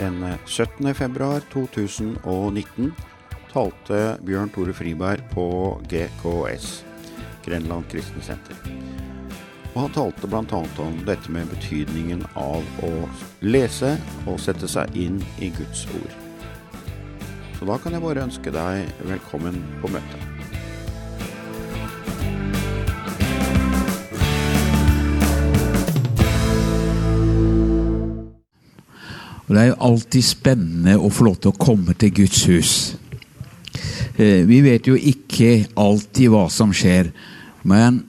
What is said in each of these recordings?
Den 17. februar 2019 talte Bjørn Tore Friberg på GKS, Grenland Kristne Senter. Og han talte bl.a. om dette med betydningen av å lese og sette seg inn i Guds ord. Så da kan jeg bare ønske deg velkommen på møtet. Og Det er jo alltid spennende å få lov til å komme til Guds hus. Eh, Vi vet jo ikke alltid hva som skjer, men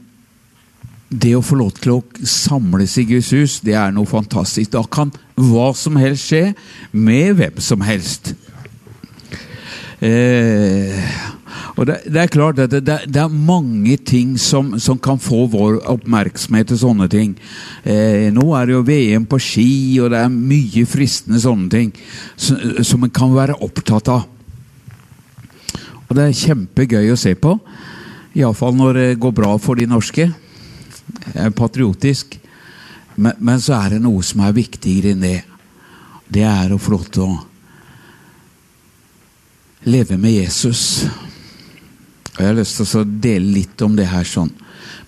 det å få lov til å samles i Guds hus, det er noe fantastisk. Da kan hva som helst skje med hvem som helst. Eh, og det, det er klart at det, det, er mange ting som, som kan få vår oppmerksomhet til sånne ting. Eh, nå er det jo VM på ski, og det er mye fristende sånne ting som, som en kan være opptatt av. Og det er kjempegøy å se på. Iallfall når det går bra for de norske. Jeg er patriotisk. Men, men så er det noe som er viktigere enn det. Det er å få lov til å leve med Jesus. Og Jeg har lyst til å dele litt om det her sånn.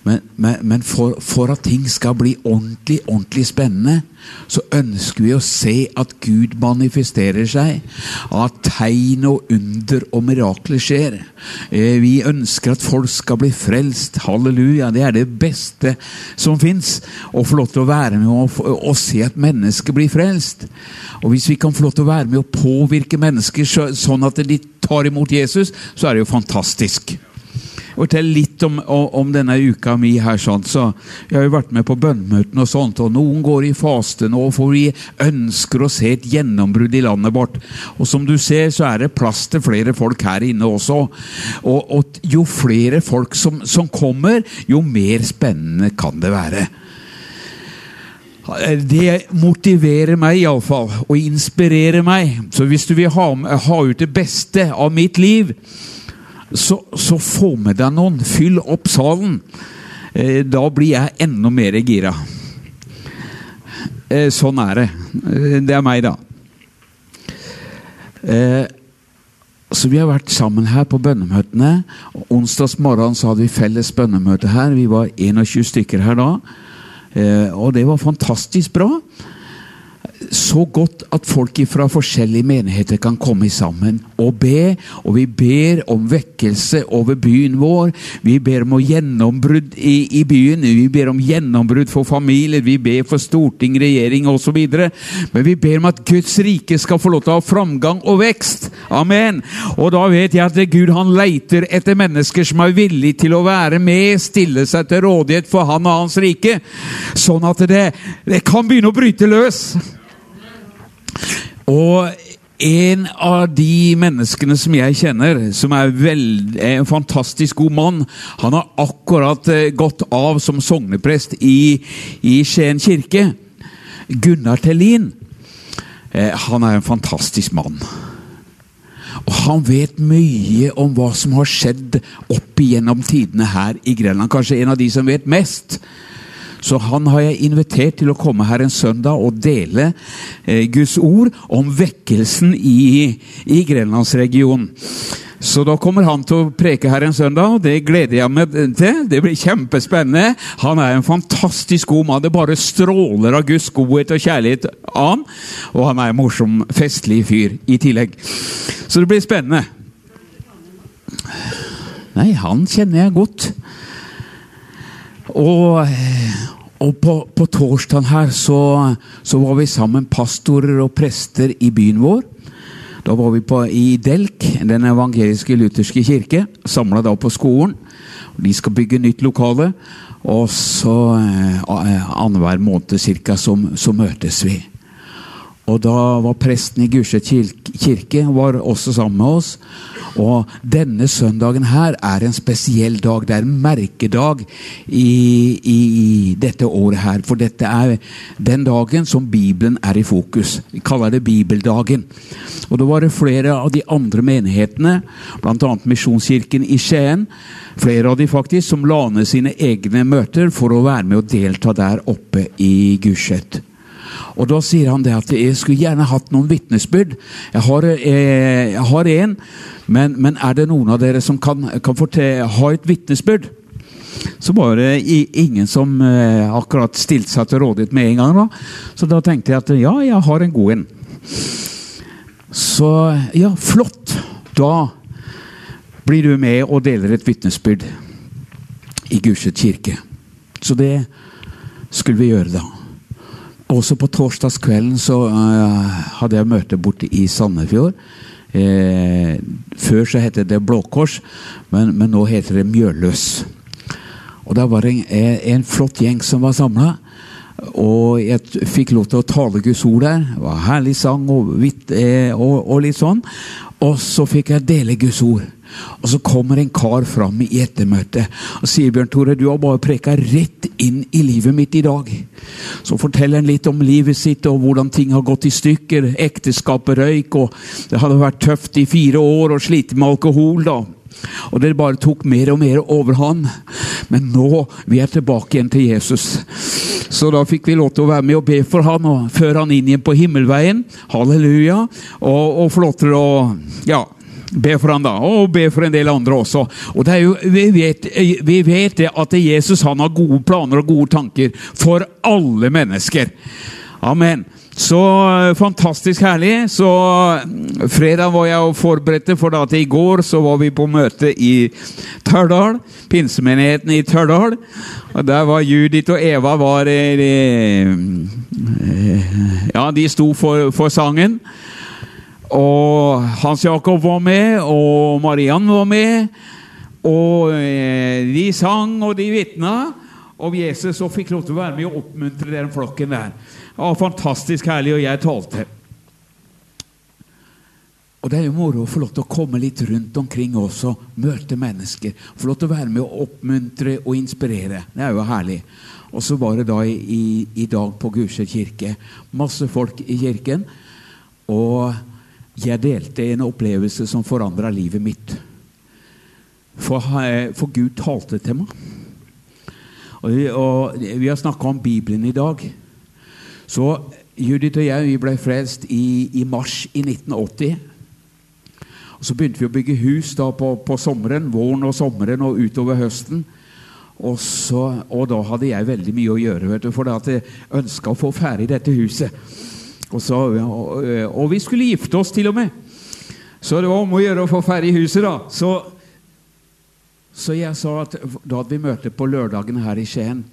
Men, men, men for, for, at ting skal bli ordentlig, ordentlig spennende, så ønsker vi å se at Gud manifesterer seg. At tegn og under og mirakler skjer. Eh, vi ønsker at folk skal bli frelst. Halleluja. Det er det beste som fins. Å få lov til å være med og, og se at mennesker blir frelst. Og hvis vi kan få lov til å være med og påvirke mennesker så, sånn at de tar imot Jesus, så er det jo fantastisk Fortell litt om, om, denne uka mi her. sånn, så Jeg har jo vært med på bønnemøtene og sånt, og noen går i faste nå, for vi ønsker å se et gjennombrudd i landet vårt. Og som du ser, så er det plass til flere folk her inne også. Og, og jo flere folk som, som kommer, jo mer spennende kan det være. Det motiverer meg iallfall, og inspirerer meg. Så hvis du vil ha, ha ut det beste av mitt liv, så, så få med deg noen. Fyll opp salen. Eh, da blir jeg enda mer gira. Eh, sånn er det. Eh, det er meg, da. Så Vi har vært sammen her på bønnemøtene. Onsdags morgen så hadde vi felles bønnemøte her. Vi var 21 stykker her da. Og det var fantastisk bra så godt at folk fra forskjellige menigheter kan komme sammen og be. Og vi ber om vekkelse over byen vår. Vi ber om gjennombrudd i, i byen. Vi ber om gjennombrudd for familier. Vi ber for storting, regjering osv. Men vi ber om at Guds rike skal få lov til å ha framgang og vekst. Amen. Og da vet jeg at Gud han leiter etter mennesker som er villige til å være med, stille seg til rådighet for han og hans rike. Sånn at det, det kan begynne å bryte løs. Og en av de menneskene som jeg kjenner, som er, veld, er en fantastisk god mann Han har akkurat eh, gått av som sogneprest i, i Skien kirke. Gunnar Tellin. Eh, han er en fantastisk mann. Og han vet mye om hva som har skjedd opp igjennom tidene her i Grenland. Kanskje en av de som vet mest. Så han har jeg invitert til å komme her en søndag og dele eh, Guds ord om vekkelsen i, i Grenlandsregionen. Så da kommer han til å preke her en søndag, og det gleder jeg meg til. Det blir kjempespennende. Han er en fantastisk god mann. Det bare stråler av Guds godhet og kjærlighet av han. Og han er en morsom, festlig fyr i tillegg. Så det blir spennende. Nei, han kjenner jeg godt. Og, og på, på torsdagen her så, så, var vi sammen, pastorer og prester i byen vår. Da var vi på, i Delk, den evangeliske lutherske kirke, samla da på skolen. De skal bygge nytt lokale. Og så eh, annenhver måned cirka, så, så møtes vi. Og da var presten i Gusje kirke var også sammen med oss. Og denne søndagen her er en spesiell dag. Det er en merkedag i, i, i, dette året her. For dette er den dagen som Bibelen er i fokus. Vi kaller det Bibeldagen. Og da var det flere av de andre menighetene, bl.a. Misjonskirken i Skien, flere av de faktisk, som la ned sine egne møter for å være med og delta der oppe i Gulset. Og da sier han det at jeg skulle gjerne hatt noen vitnesbyrd. Jeg har, eh, jeg har en, men, men, er det noen av dere som kan, kan fortelle, ha et vitnesbyrd? Så var det ingen som eh, akkurat stilte seg til rådighet med en gang. da. Så da tenkte jeg at ja, jeg har en god en. Så ja, flott. Da blir du med og deler et vitnesbyrd i Gulset kirke. Så det skulle vi gjøre da. Også på torsdagskvelden så uh, hadde jeg møte borte i Sandefjord. Eh, før så het det Blå Kors, men, men, nå heter det Mjølløs. Og det var en, en flott gjeng som var samla. Og jeg fikk lov til å tale Guds ord der. Det var herlig sang og, eh, og, og litt sånn. Og så fikk jeg dele Guds ord. Og så kommer en kar fram i ettermøtet og sier Bjørn Tore, du har bare preka rett inn i livet mitt i dag. Så forteller han litt om livet sitt og hvordan ting har gått i stykker. Ekteskapet røyk, og det hadde vært tøft i fire år og slitt med alkohol. da. Og det bare tok mer og mer overhånd. Men nå vi er tilbake igjen til Jesus. Så da fikk vi lov til å være med og be for han og føre han inn igjen på himmelveien. Halleluja. Og, og lov å ja, Be for han da, og be for en del andre også. Og det jo, Vi vet, vi vet at Jesus han har gode planer og gode tanker for alle mennesker. Amen. Så eh, fantastisk herlig. Så mm, fredag var jeg og forberedte, for da til i går så var vi på møte i Tørdal. Pinsemenigheten i Tørdal. Og Der var Judith og Eva var, eh, eh, Ja, de sto for, for sangen. Og Hans Jakob var med, og Mariann var med. Og eh, de sang, og de vitna. Og Jesus og fikk lov til å være med og oppmuntre den flokken der. Var fantastisk herlig, og jeg talte. Og Det er jo moro å få lov til å komme litt rundt omkring også, møte mennesker. Få lov til å være med og oppmuntre og inspirere. Det er jo herlig. Og så var det da i, i dag på Gulset kirke. Masse folk i kirken. Og jeg delte en opplevelse som forandra livet mitt. For, for, Gud talte til meg. Og, og Vi har snakka om Bibelen i dag. Så Judith og jeg ble frelst i, i, mars i 1980. Og Så begynte vi å bygge hus da på, på sommeren, våren og sommeren og utover høsten. Og, så, og da hadde jeg veldig mye å gjøre, du, for jeg ønska å få ferdig dette huset. Og, så, og, vi skulle gifte oss, til og med. Så det var om å gjøre å få ferdig huset, da. Så, så jeg sa at da hadde vi møte på lørdagen her i Skien.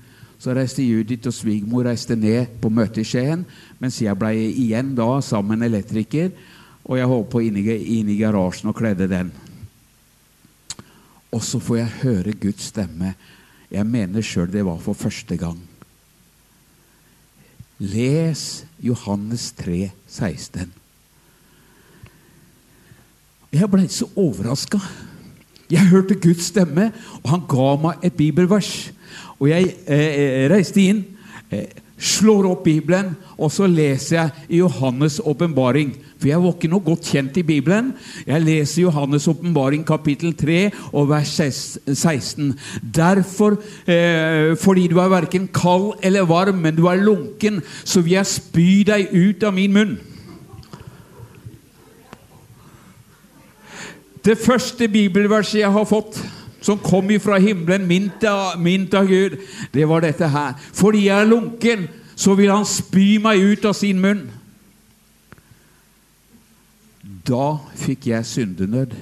Så reiste Judith og svigermor ned på møte i Skien, mens jeg ble igjen da sammen med en elektriker. Og jeg holdt på inne, inne i garasjen og kledde den. Og så får jeg høre Guds stemme. Jeg mener sjøl det var for første gang. Les Johannes 3, 16. Jeg ble så overraska. Jeg hørte Guds stemme, og han ga meg et bibelvers. Og jeg eh, reiste inn, eh, slår opp Bibelen, og så leser jeg i Johannes' åpenbaring. For jeg var ikke noe godt kjent i Bibelen. Jeg leser Johannes' åpenbaring kapittel 3 og vers 16. Derfor, eh, fordi du er verken kald eller varm, men du er lunken, så vil jeg spy deg ut av min munn. Det første bibelverset jeg har fått, som kom fra himmelen, mint mint av Gud, det var dette her. Fordi jeg er lunken, så vil han spy meg ut av sin munn. Da fikk jeg syndenød.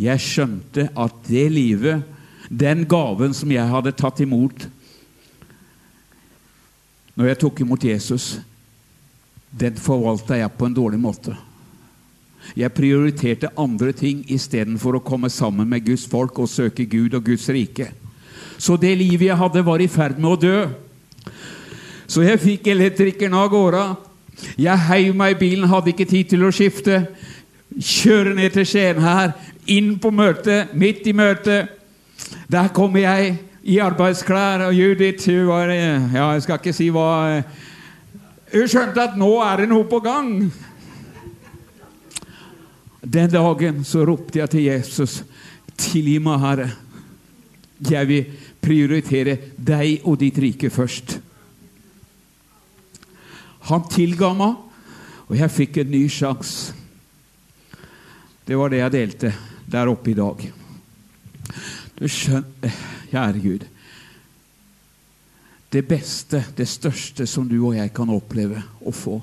Jeg skjønte at det livet, den gaven som jeg hadde tatt imot når jeg tok imot Jesus, den forvalta jeg på en dårlig måte. Jeg prioriterte andre ting istedenfor å komme sammen med Guds folk og søke Gud og Guds rike. Så det livet jeg hadde, var i ferd med å dø. Så jeg fikk elektrikeren av gårde. Jeg heiv meg i bilen, hadde ikke tid til å skifte. Kjøre ned til Skien her, inn på møtet, midt i møtet. Der kommer jeg i arbeidsklær, og Judith hun var Ja, jeg skal ikke si hva Hun skjønte at nå er det noe på gang. Den dagen så ropte jeg til Jesus, tilgi meg, Herre. Jeg vil prioritere deg og ditt rike først. Han tilga meg, og jeg fikk en ny sjanse. Det var det jeg delte der oppe i dag. Du skjønner, kjære Gud Det beste, det største som du og jeg kan oppleve å få,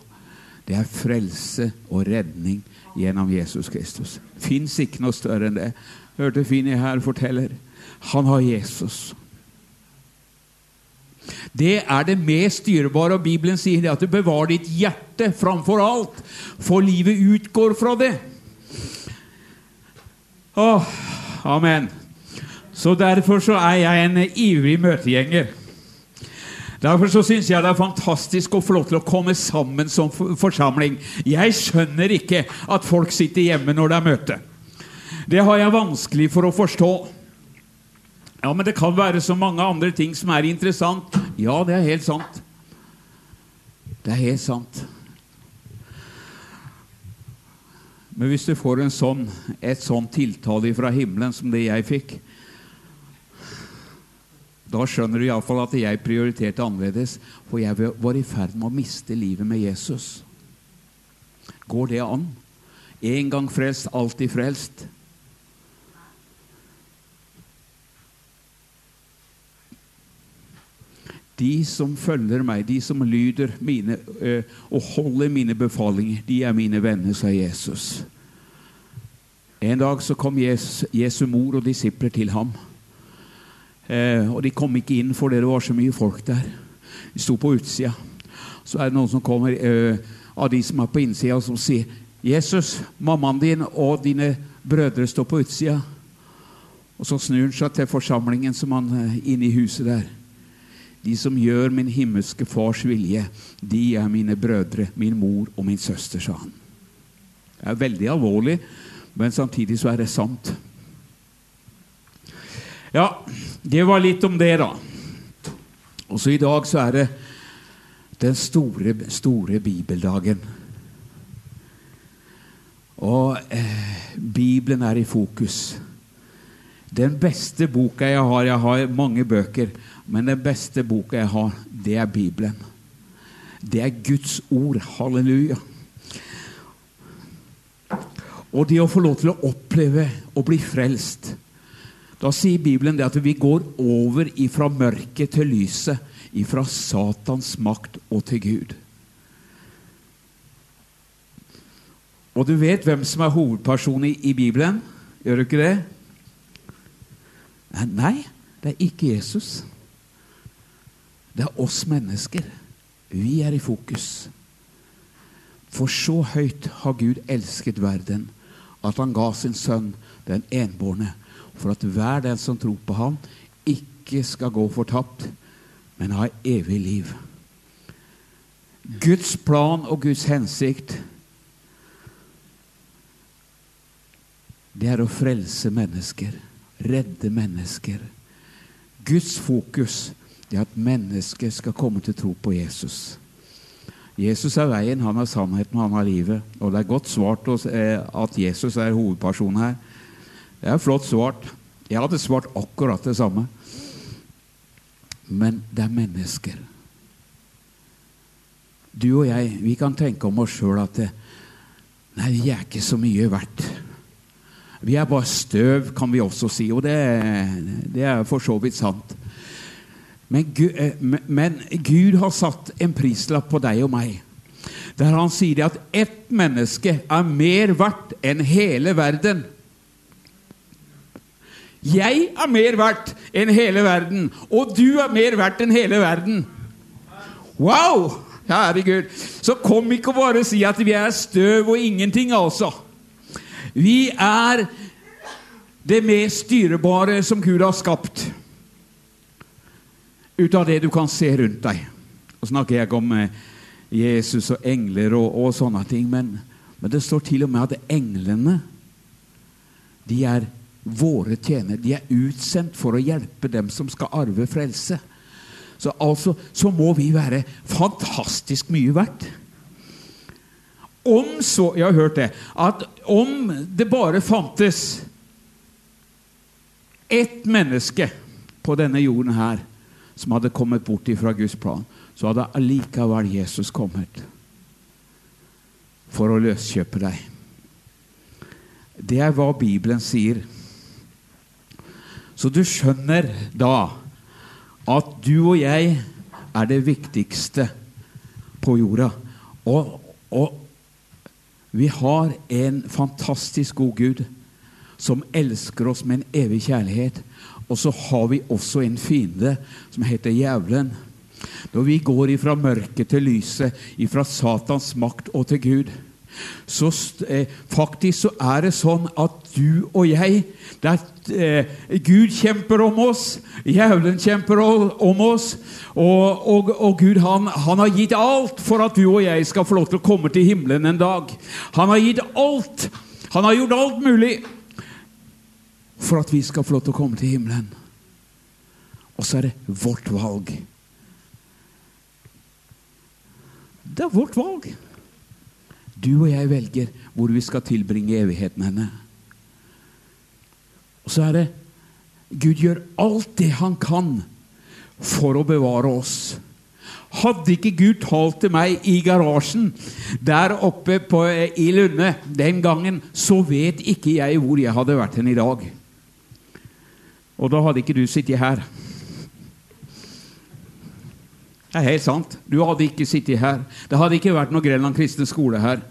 det er frelse og redning gjennom Jesus Kristus. Fins ikke noe større enn det. Hørte Fini her forteller. Han har Jesus. Det er det mest dyrebare, og Bibelen sier det at du bevarer ditt hjerte framfor alt, for livet utgår fra det. Åh, amen. Så derfor så er jeg en ivrig møtegjenger. Derfor så syns jeg det er fantastisk lov til å komme sammen som forsamling. Jeg skjønner ikke at folk sitter hjemme når det er møte. Det har jeg vanskelig for å forstå. Ja, men det kan være så mange andre ting som er interessant. Ja, det er helt sant. Det er helt sant. Men hvis du får sånn, et sånn tiltale fra himmelen som det jeg fikk, da skjønner du iallfall at jeg prioriterte annerledes, for jeg var i ferd med å miste livet med Jesus. Går det an? En gang frelst, alltid frelst. De som følger meg, de som lyder mine øh, og holder mine befalinger, de er mine venner, sa Jesus. En dag så kom Jesus, Jesu mor og disipler til ham. Eh, og de kom ikke inn fordi det var så mye folk der. De sto på utsida. Så er det noen som kommer eh, av de som er på innsida, som sier 'Jesus, mammaen din og dine brødre står på utsida.' Og så snur han seg til forsamlingen som han eh, inne i huset der. De som gjør min himmelske fars vilje, de er mine brødre, min mor og min søster, sa han. Det er veldig alvorlig, men samtidig så er det sant. Ja, det var litt om det, da. Og så i dag så er det den store, store bibeldagen. Og eh, Bibelen er i fokus. Den beste boka jeg har Jeg har mange bøker. Men den beste boka jeg har, det er Bibelen. Det er Guds ord. Halleluja. Og det å få lov til å oppleve å bli frelst Da sier Bibelen det at vi går over ifra mørket til lyset, ifra Satans makt og til Gud. Og du vet hvem som er hovedpersonen i, i Bibelen? Gjør du ikke det? Nei, det er ikke Jesus. Det er oss mennesker. Vi er i fokus. For så høyt har Gud elsket verden at han ga sin sønn, den enbårne, for at hver den som tror på ham, ikke skal gå fortapt, men ha evig liv. Guds plan og Guds hensikt det er å frelse mennesker, redde mennesker. Guds fokus er at mennesker skal komme til tro på Jesus. Jesus er veien, han er sannheten, han er livet. Og det er godt svart at Jesus er hovedpersonen her. Det er flott svart. Jeg hadde svart akkurat det samme. Men det er mennesker. Du og jeg, vi kan tenke om oss sjøl at Nei, vi er ikke så mye verdt. Vi er bare støv, kan vi også si. Og det, det er for så vidt sant. Men Gud, eh, men Gud, har satt en prislapp på deg og meg. Der han sier at ett menneske er mer verdt enn hele verden. Jeg er mer verdt enn hele verden, og du er mer verdt enn hele verden. Wow! Herregud. Så kom ikke og bare si at vi er støv og ingenting, altså. Vi er det mest styrebare som Gud har skapt ut av det du kan se rundt deg. Og snakker jeg om eh, Jesus og engler og, og sånne ting. Men, men, det står til og med at englene de er våre tjenere. De er utsendt for å hjelpe dem som skal arve frelse. Så altså så må vi være fantastisk mye verdt. Om så Jeg har hørt det. At om det bare fantes ett menneske på denne jorden her som hadde kommet bort fra Guds plan, så hadde allikevel Jesus kommet. for å løskjøpe deg. Det er hva Bibelen sier. Så du skjønner da at du og jeg er det viktigste på jorda. Og, og vi har en fantastisk god Gud som elsker oss med en evig kjærlighet. Og så har vi også en fiende som heter djevelen. Når vi går ifra mørket til lyset, ifra Satans makt og til Gud, så eh, faktisk så er det sånn at du og jeg er, eh, Gud kjemper om oss, jævlen kjemper om oss, og, og, og Gud han, han, har gitt alt for at du og jeg skal få lov til å komme til himmelen en dag. Han har gitt alt. Han har gjort alt mulig for at vi skal få lov til å komme til himmelen. Og så er det vårt valg. Det er vårt valg. Du og jeg velger hvor vi skal tilbringe evigheten henne. Og så er det Gud gjør alt det han kan for å bevare oss. Hadde ikke Gud talt til meg i garasjen der oppe på, i Lunde den gangen, så vet ikke jeg hvor jeg hadde vært hen i dag. Og da hadde ikke du sittet her. Det er helt sant. Du hadde ikke sittet her. Det hadde ikke vært noe Grenland kristne skole her.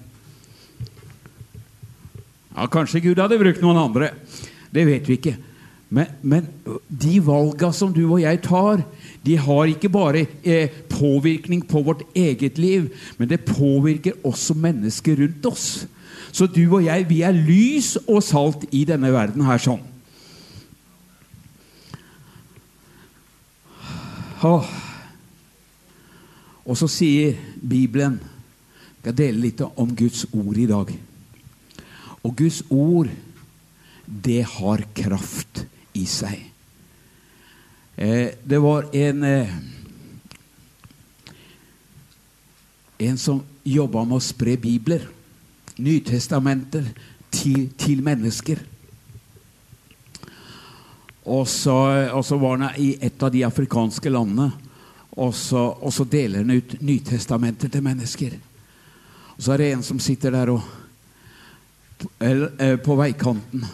Ja, Kanskje Gud hadde brukt noen andre. Det vet vi ikke. Men, men de valga som du og jeg tar, de har ikke bare eh, påvirkning på vårt eget liv, men det påvirker også mennesker rundt oss. Så du og jeg, vi er lys og salt i denne verden her sånn. Åh. Og så sier Bibelen Jeg skal dele litt om Guds ord i dag. Og Guds ord, det har kraft i seg. Eh, det var en eh, En som jobba med å spre bibler, Nytestamenter, til, til mennesker. Og så, og så var han i et av de afrikanske landene. Og så, og så, deler han ut Nytestamenter til mennesker. Og så er det en som sitter der og, på veikanten.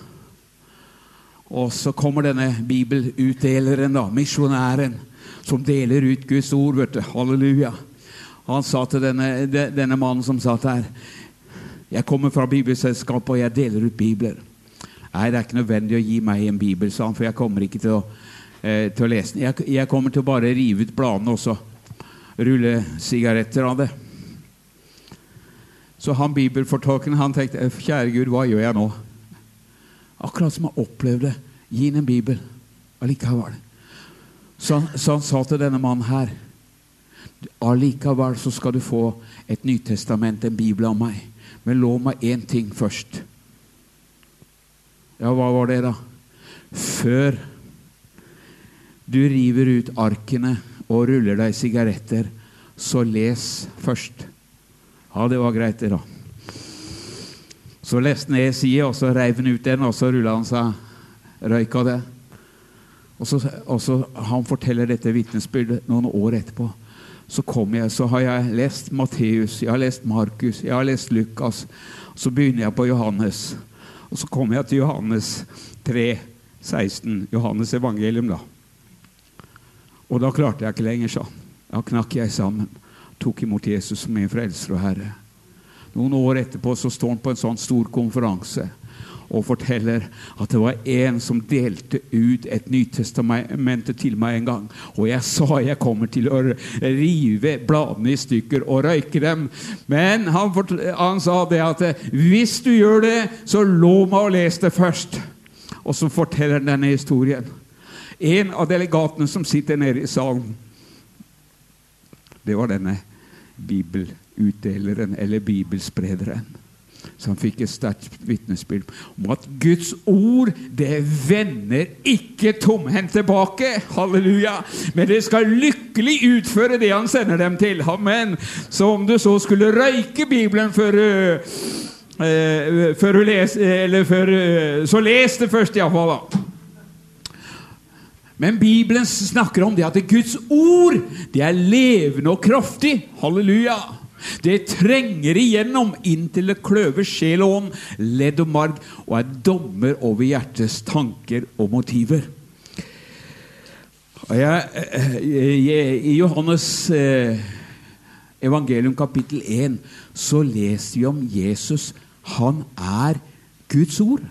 Og så kommer denne bibelutdeleren, da, misjonæren, som deler ut Guds ord. vet du, Halleluja. Han sa til denne, denne mannen som satt her Jeg kommer fra Bibelselskapet, og jeg deler ut bibler. Nei, det er ikke nødvendig å gi meg en bibel, sa han, for jeg kommer ikke til å eh, til å lese den. Jeg, jeg, kommer til å bare rive ut bladene og så rulle sigaretter av det. Så han bibelfortolkeren han tenkte «Eh, kjære Gud, hva gjør jeg nå? Akkurat som han opplevde. Gi ham en bibel. Allikevel. Så så han sa til denne mannen her Allikevel så skal du få et Nytestament, en bibel av meg. Men lov meg én ting først. Ja, hva var det, da? Før du river ut arkene og ruller deg sigaretter, så les først. Ja, det var greit, det, da. Så leste han ned sida, og så reiv han ut den, og så rulla han seg røyk av det. Og så, og så Han forteller dette vitnesbyrdet noen år etterpå. Så kom jeg, så har jeg lest Matteus, jeg har lest Markus, jeg har lest Lukas. Så begynner jeg på Johannes. Og så kommer jeg til Johannes 3, 16. Johannes evangelium, da. Og da klarte jeg ikke lenger, han. Da knakk jeg sammen. Tok imot Jesus som min frelser og herre. Noen år etterpå så står han på en sånn stor konferanse og forteller at det var en som delte ut et Nytestamentet til meg en gang. Og jeg sa jeg kommer til å rive bladene i stykker og røyke dem. Men han, han sa det at hvis du gjør det, så lov meg å lese det først. Og så forteller han denne historien. En av delegatene som sitter nede i salen, det var denne bibelutdeleren, eller bibelsprederen. Så han fikk et sterkt vitnesbyrd om at Guds ord det vender ikke tomhendt tilbake. Halleluja! Men det skal lykkelig utføre det han sender dem til. Amen. Så om du så skulle røyke Bibelen før uh, før du les, eller før, Så les det først, iallfall. Men Bibelen snakker om det at Guds ord det er levende og kraftig. Halleluja. Det trenger igjennom inntil det kløver sjel og ånd, ledd og marg, og er dommer over hjertets tanker og motiver. Og jeg, eh, jeg, I Johannes eh, evangelium kapittel 1 så leser vi om Jesus. Han er Guds ord.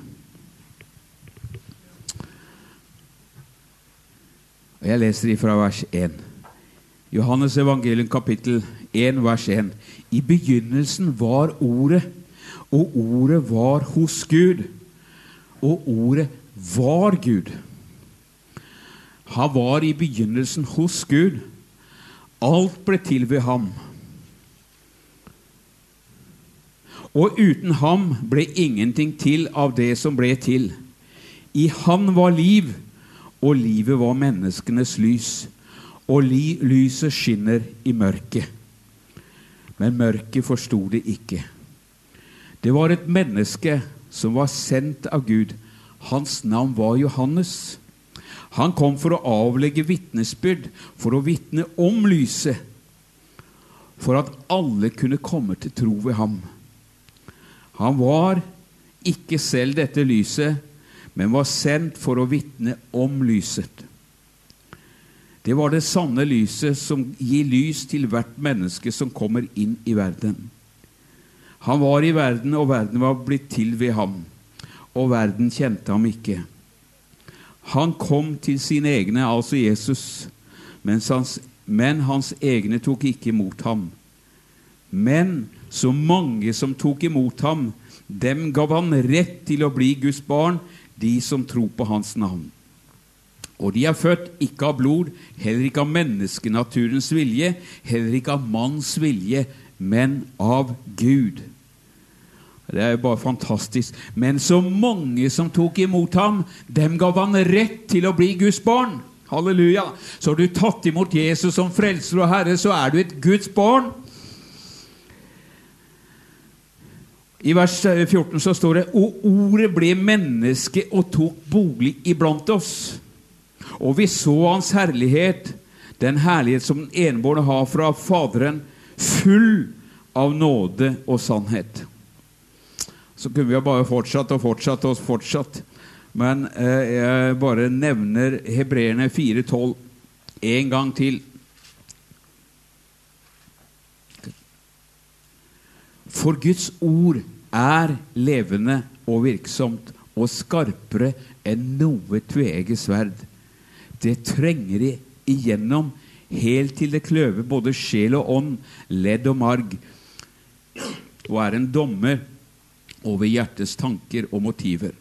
Og Jeg leser ifra vers 1. Johannes evangelium kapittel 1 vers 1. I begynnelsen var Ordet, og Ordet var hos Gud, og Ordet var Gud. Han var i begynnelsen hos Gud. Alt ble til ved ham. Og uten ham ble ingenting til av det som ble til. I han var liv, og livet var menneskenes lys. Og li lyset skinner i mørket. Men mørket forsto det ikke. Det var et menneske som var sendt av Gud. Hans navn var Johannes. Han kom for å avlegge vitnesbyrd, for å vitne om lyset, for at alle kunne komme til tro ved ham. Han var ikke selv dette lyset, men var sendt for å vitne om lyset. Det var det sanne lyset som gir lys til hvert menneske som kommer inn i verden. Han var i verden, og verden var blitt til ved ham, og verden kjente ham ikke. Han kom til sine egne, altså Jesus, hans, men hans egne tok ikke imot ham. Men så mange som tok imot ham, dem gav han rett til å bli Guds barn, de som tror på hans navn. Og de er født ikke av blod, heller ikke av menneskenaturens vilje, heller ikke av manns vilje, men av Gud. Det er jo bare fantastisk. Men så mange som tok imot ham, dem gav han rett til å bli Guds barn. Halleluja. Så har du tatt imot Jesus som frelser og herre, så er du et Guds barn. I vers 14 så står det Og ordet ble menneske og tok bolig iblant oss. Og vi så Hans herlighet, den herlighet som den enbårne har fra Faderen, full av nåde og sannhet. Så kunne vi ha bare fortsatt og fortsatt og fortsatt. Men eh, jeg bare nevner Hebreerne 4,12 en gang til. For Guds ord er levende og virksomt og skarpere enn noe tveegget sverd. Det trenger igjennom helt til det kløver både sjel og ånd, ledd og marg, og er en dommer over hjertets tanker og motiver.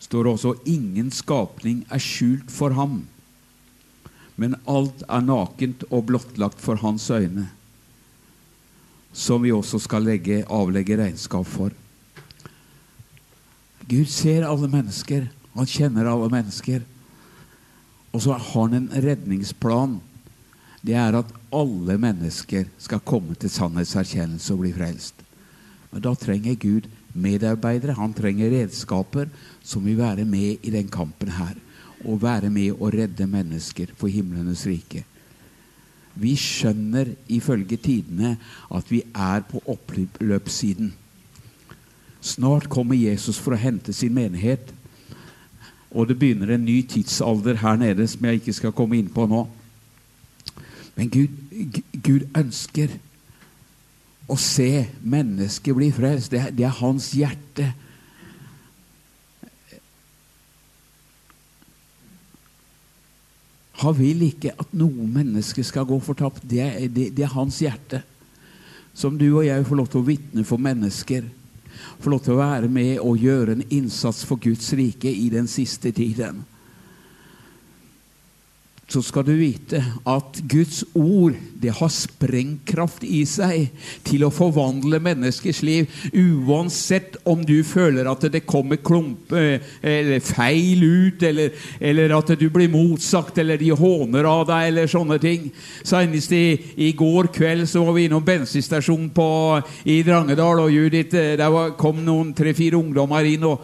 står også ingen skapning er skjult for ham, men alt er nakent og blottlagt for hans øyne som vi også skal legge, avlegge regnskap for. Gud ser alle mennesker. Han kjenner alle mennesker. Og så har han en redningsplan. Det er at alle mennesker skal komme til sannhetserkjennelse og bli frelst. Men da trenger Gud medarbeidere. Han trenger redskaper som vil være med i den kampen her. Og være med å redde mennesker for himlenes rike. Vi skjønner ifølge tidene at vi er på oppløpssiden. Snart kommer Jesus for å hente sin menighet. Og det begynner en ny tidsalder her nede som jeg ikke skal komme inn på nå. Men Gud, Gud ønsker å se mennesket bli frelst. Det, det er hans hjerte. Han vil ikke at noe menneske skal gå fortapt. Det er, det, det er hans hjerte. Som du og jeg får lov til å vitne for mennesker. Får lov til å være med og gjøre en innsats for Guds rike i den siste tiden så skal du vite at Guds ord det har sprengkraft i seg til å forvandle menneskers liv. Uansett om du føler at det kommer klump eller feil ut, eller, eller, at du blir motsagt, eller de håner av deg, eller sånne ting. Senest i, i går kveld så var vi innom bensinstasjonen i Drangedal, og Judith, eh, der var, kom noen tre-fire ungdommer inn, og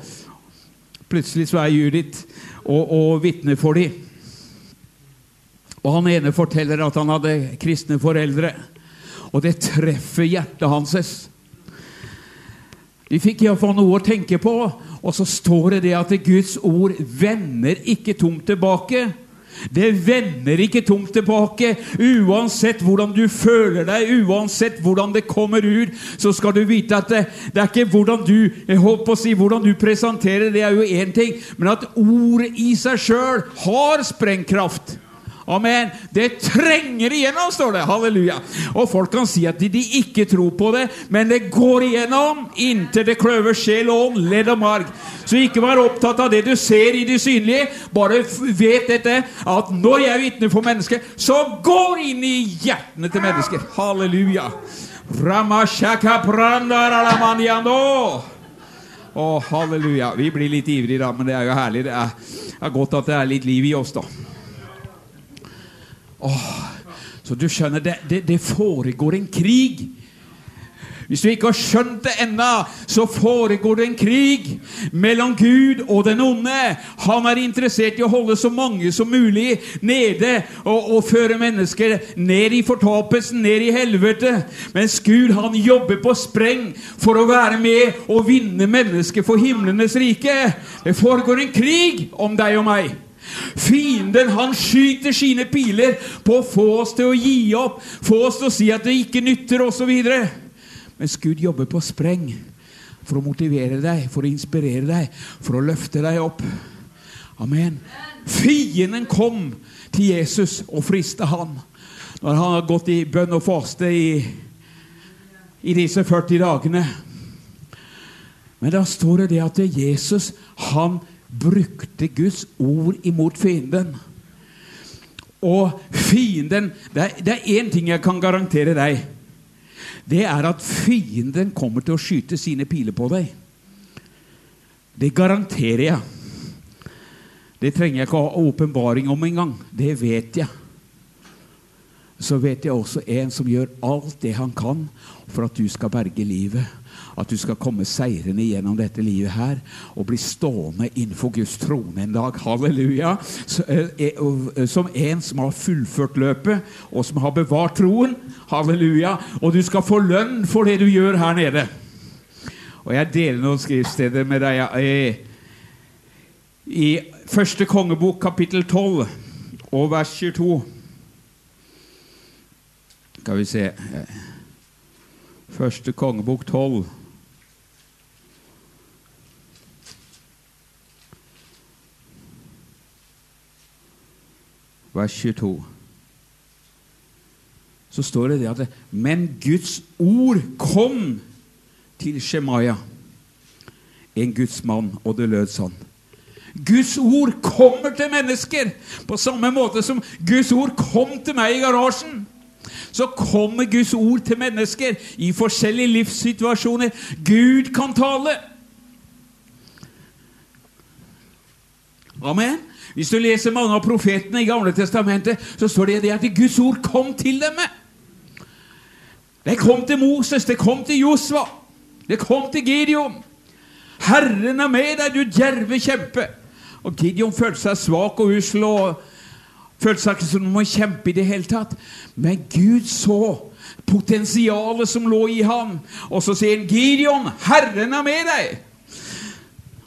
plutselig så er Judith og, og vitner for dem. Og han ene forteller at han hadde kristne foreldre. Og det treffer hjertet hans. De fikk iallfall noe å tenke på. Og så står det det at Guds ord vender ikke tomt tilbake. Det vender ikke tomt tilbake. Uansett hvordan du føler deg, uansett hvordan det kommer ut, så skal du vite at det, det er ikke hvordan du jeg håper å si, hvordan du presenterer, det er jo én ting, men at ordet i seg sjøl har sprengkraft. Amen. Det trenger igjennom, står det. Halleluja. Og folk kan si at de, de, ikke tror på det, men det går igjennom inntil det kløver sjel og ånd, ledd og marg. Så ikke vær opptatt av det du ser i det synlige. Bare vet dette, at når jeg vitner for mennesker, så går inn i hjertene til mennesker. Halleluja. Å, halleluja. Vi blir litt ivrige, da, men det er jo herlig. Det er, det er godt at det er litt liv i oss, da. Åh, så du skjønner, det, det, det, foregår en krig. Hvis du ikke har skjønt det ennå, så foregår det en krig mellom Gud og den onde. Han er interessert i å holde så mange som mulig nede og, og føre mennesker ned i fortapelsen, ned i helvete. Mens Gud han jobber på spreng for å være med og vinne mennesker for himlenes rike. Det foregår en krig om deg og meg. Fienden han skyter sine piler på å få oss til å gi opp, få oss til å si at det ikke nytter, osv. Mens Gud jobber på spreng for å motivere deg, for å inspirere deg, for å løfte deg opp. Amen. Fienden kom til Jesus og friste han når han har gått i bønn og faste i, i disse 40 dagene. Men da står det det at Jesus han brukte Guds ord imot fienden. Og fienden Det er én ting jeg kan garantere deg. Det er at fienden kommer til å skyte sine piler på deg. Det garanterer jeg. Det trenger jeg ikke å ha åpenbaring om engang. Det vet jeg. Så vet jeg også en som gjør alt det han kan for at du skal berge livet at du skal komme seirende gjennom dette livet her og bli stående innenfor Guds trone en dag. Halleluja. Eh, eh, som en som har fullført løpet, og som har bevart troen. Halleluja. Og du skal få lønn for det du gjør her nede. Og jeg deler noen skriftsteder med deg. Eh, I første kongebok, kapittel 12, og vers 22 Skal vi se Første kongebok 12. vers 22, så står det det at Men Guds ord kom til Shemaya, en Guds mann, og det lød sånn. Guds ord kommer til mennesker på samme måte som Guds ord kom til meg i garasjen. Så kommer Guds ord til mennesker i forskjellige livssituasjoner. Gud kan tale. Amen. Hvis du leser mange av profetene i Gamle Testamentet, så står det at Guds ord kom til dem. Det kom til Moses, det kom til Josva, det kom til Gideon. Herren er med deg, du djerve kjempe. Og Gideon følte seg svak og usel og følte seg ikke som om han kjempe i det hele tatt. Men Gud så potensialet som lå i ham, og så sier han, 'Gideon, Herren er med deg'.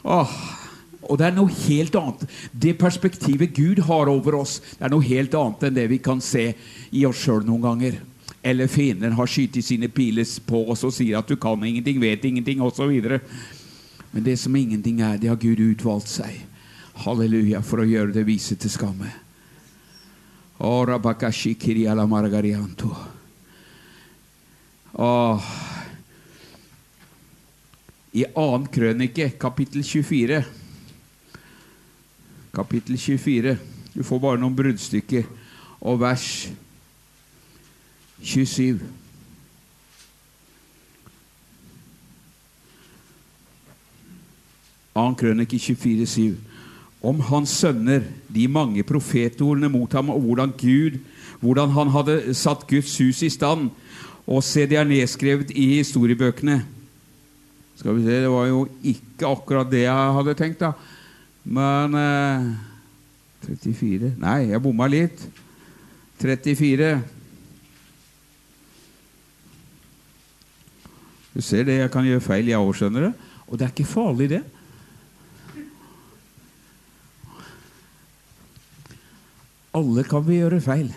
Åh, og det er noe helt annet. Det perspektivet Gud har over oss, det er noe helt annet enn det vi kan se i oss sjøl noen ganger. Eller fienden har skutt sine piler på oss og sier at du kan ingenting, vet ingenting, osv. Men det som ingenting er, det har Gud utvalgt seg. Halleluja, for å gjøre det vise til skamme. I 2. krønike, kapittel 24 kapittel 24. Du får bare noen bruddstykker. Og vers 27. Annen krønike 24,7. Om hans sønner, de mange profetordene mot ham, og hvordan Gud, hvordan han hadde satt Guds hus i stand. Og se, det er nedskrevet i historiebøkene. Skal vi se, Det var jo ikke akkurat det jeg hadde tenkt. da. Men eh, 34 Nei, jeg bomma litt. 34. Du ser det, jeg kan gjøre feil, jeg òg, skjønner du. Og det er ikke farlig, det. Alle kan vi gjøre feil.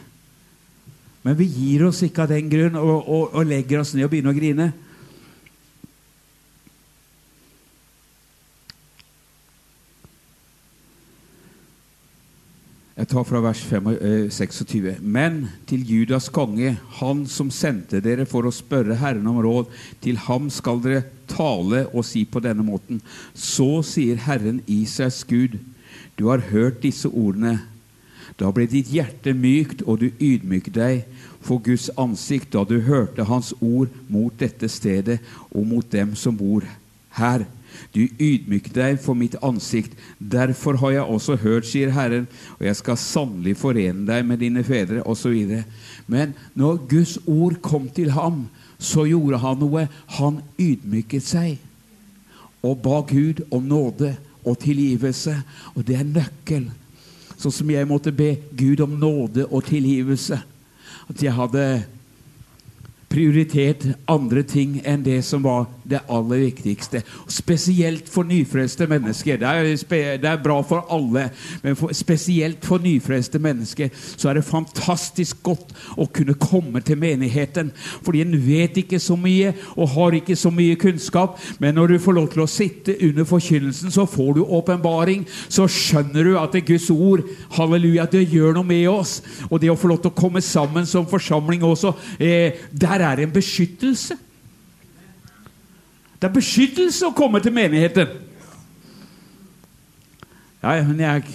Men vi gir oss ikke av den grunn og, og, og legger oss ned og begynner å grine. Jeg tar fra vers 5, eh, 26. Men til Judas konge, han som sendte dere for å spørre Herren om råd, til ham skal dere tale og si på denne måten. Så sier Herren Israels Gud, du har hørt disse ordene. Da ble ditt hjerte mykt, og du ydmyket deg for Guds ansikt da du hørte Hans ord mot dette stedet og mot dem som bor her. Du ydmyket deg for mitt ansikt. Derfor har jeg også hørt, sier Herren, og jeg skal sannelig forene deg med dine fedre, osv. Men når Guds ord kom til ham, så gjorde han noe. Han ydmyket seg og ba Gud om nåde og tilgivelse. Og det er nøkkel. Sånn som jeg måtte be Gud om nåde og tilgivelse. At jeg hadde prioritert andre ting enn det som var det aller viktigste. Spesielt for nyfrelste mennesker. Det er, det er bra for alle, men for, spesielt for nyfrelste mennesker så er det fantastisk godt å kunne komme til menigheten. Fordi en vet ikke så mye og har ikke så mye kunnskap, men når du får lov til å sitte under forkynnelsen, så får du åpenbaring. Så skjønner du at det er Guds ord, halleluja, det gjør noe med oss. Og det å få lov til å komme sammen som forsamling også, eh, der er en beskyttelse. Det er beskyttelse å komme til menigheten. Ja, men jeg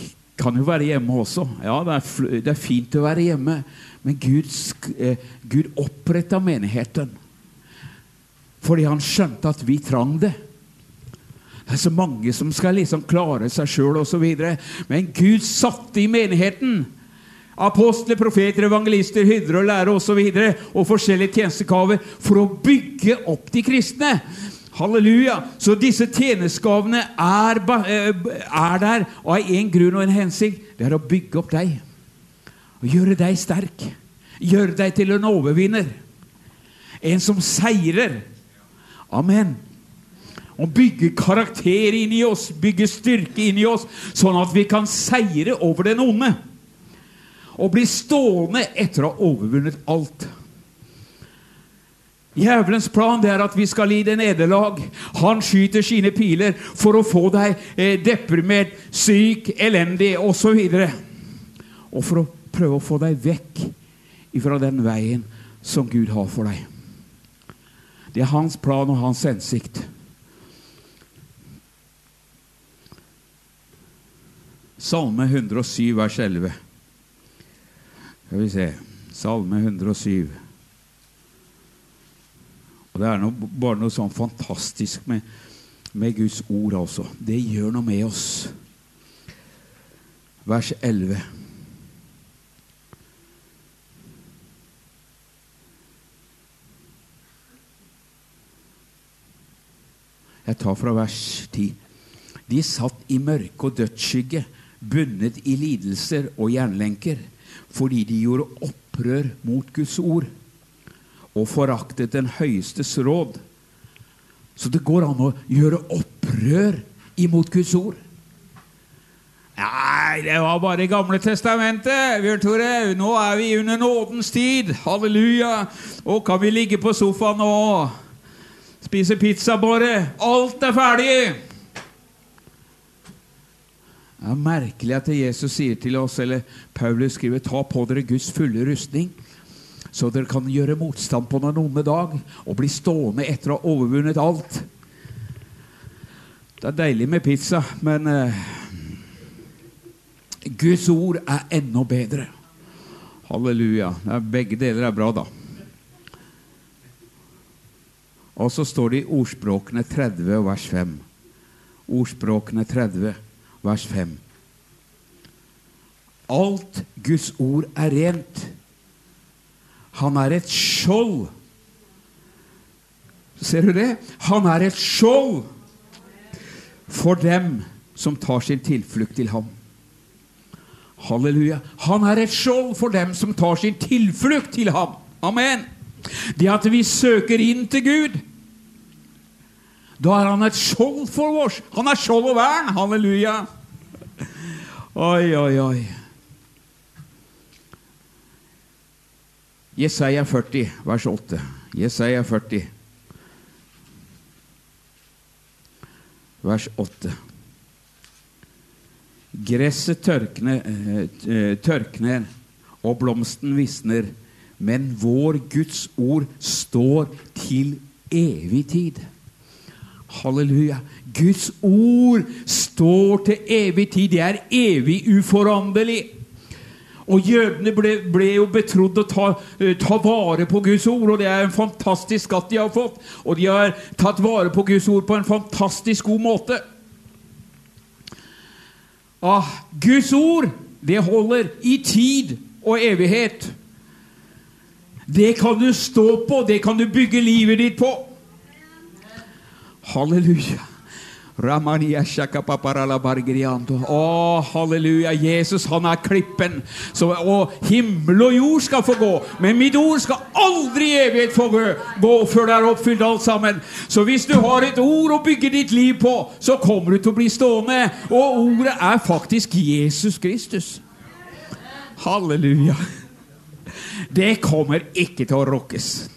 kan jo være hjemme også. Ja, det er, det er fint å være hjemme. Men Gud, eh, Gud oppretta menigheten fordi han skjønte at vi trang det. Det er så mange som skal liksom klare seg sjøl osv. Men Gud satte i menigheten apostler, profeter, evangelister, hyrder og lærere osv. Og, så og forskjellige tjenestegaver for å bygge opp de kristne. Halleluja! Så disse tjenestegavene er, er, der og av én grunn og en hensikt. Det er å bygge opp deg. Og gjøre deg sterk. Gjøre deg til en overvinner. En som seirer. Amen. Å bygge karakter inni oss, bygge styrke inni oss, sånn at vi kan seire over den onde og bli stående etter å ha overvunnet alt. Djevelens plan det er at vi skal lide nederlag. Han skyter sine piler for å få deg eh, deprimert, syk, elendig osv. Og, og for å prøve å få deg vekk fra den veien som Gud har for deg. Det er hans plan og hans hensikt. Salme 107, vers 11. Skal vi se Salme 107. Og Det er noe, bare noe sånn fantastisk med, med Guds ord, altså. Det gjør noe med oss. Vers 11. Jeg tar fra vers 10. De satt i mørke og dødsskygge, bundet i lidelser og jernlenker fordi de gjorde opprør mot Guds ord og foraktet den høyestes råd. Så det går an å gjøre opprør imot Guds ord. Nei, det var bare Gamle testamentet. Bjørn Tore, nå er vi under nådens tid. Halleluja. Og kan vi ligge på sofaen og spise pizza, bare? Alt er ferdig! Det er merkelig at Jesus sier til oss, eller Paulus skriver, ta på dere Guds fulle rustning, så dere kan gjøre motstand på den onde dag og bli stående etter å ha overvunnet alt. Det er deilig med pizza, men uh, Guds ord er enda bedre. Halleluja. begge deler er bra, da. Og så står det i Ordspråkene 30 vers 5. Ordspråkene 30 vers 5. Alt Guds ord er rent. Han er et skjold. Ser du det? Han er et skjold for dem som tar sin tilflukt til ham. Halleluja. Han er et skjold for dem som tar sin tilflukt til ham. Amen. Det at vi søker inn til Gud, Da er han et skjold for oss. Han er skjold og vern. Halleluja. Oi, oi, oi. Jesaja 40, vers 8. Jesaja 40, vers 8. Gresset eh, tørkner, og blomsten visner, men vår Guds ord står til evig tid. Halleluja. Guds ord står til evig tid. Det er evig uforanderlig. Og jødene ble, ble jo betrodd å ta, eh, ta, vare på Guds ord, og det er en fantastisk skatt de har fått. Og de har tatt vare på Guds ord på en fantastisk god måte. Ah, Guds ord, det holder i tid og evighet. Det kan du stå på, det kan du bygge livet ditt på. Halleluja. Å, halleluja. Jesus, han er klippen. Så, og himmel og jord skal få gå, men mitt ord skal aldri i evighet få gå før det er oppfylt alt sammen. Så hvis du har et ord å bygge ditt liv på, så kommer du til å bli stående. Og ordet er faktisk Jesus Kristus. Halleluja. Det kommer ikke til å rokkes.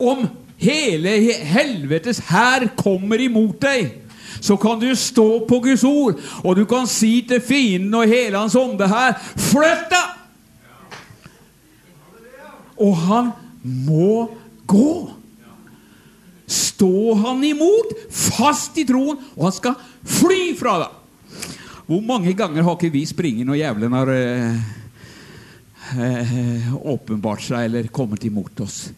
Om hele helvetes hær kommer imot deg så kan du stå på Guds ord, og du kan si til fienden og hele hans ånde her Flytt deg! Og han må gå. Stå han imot, fast i troen, og han skal fly fra deg. Hvor mange ganger har ikke vi springet når jævelen har eh, eh, åpenbart seg eller kommet imot oss?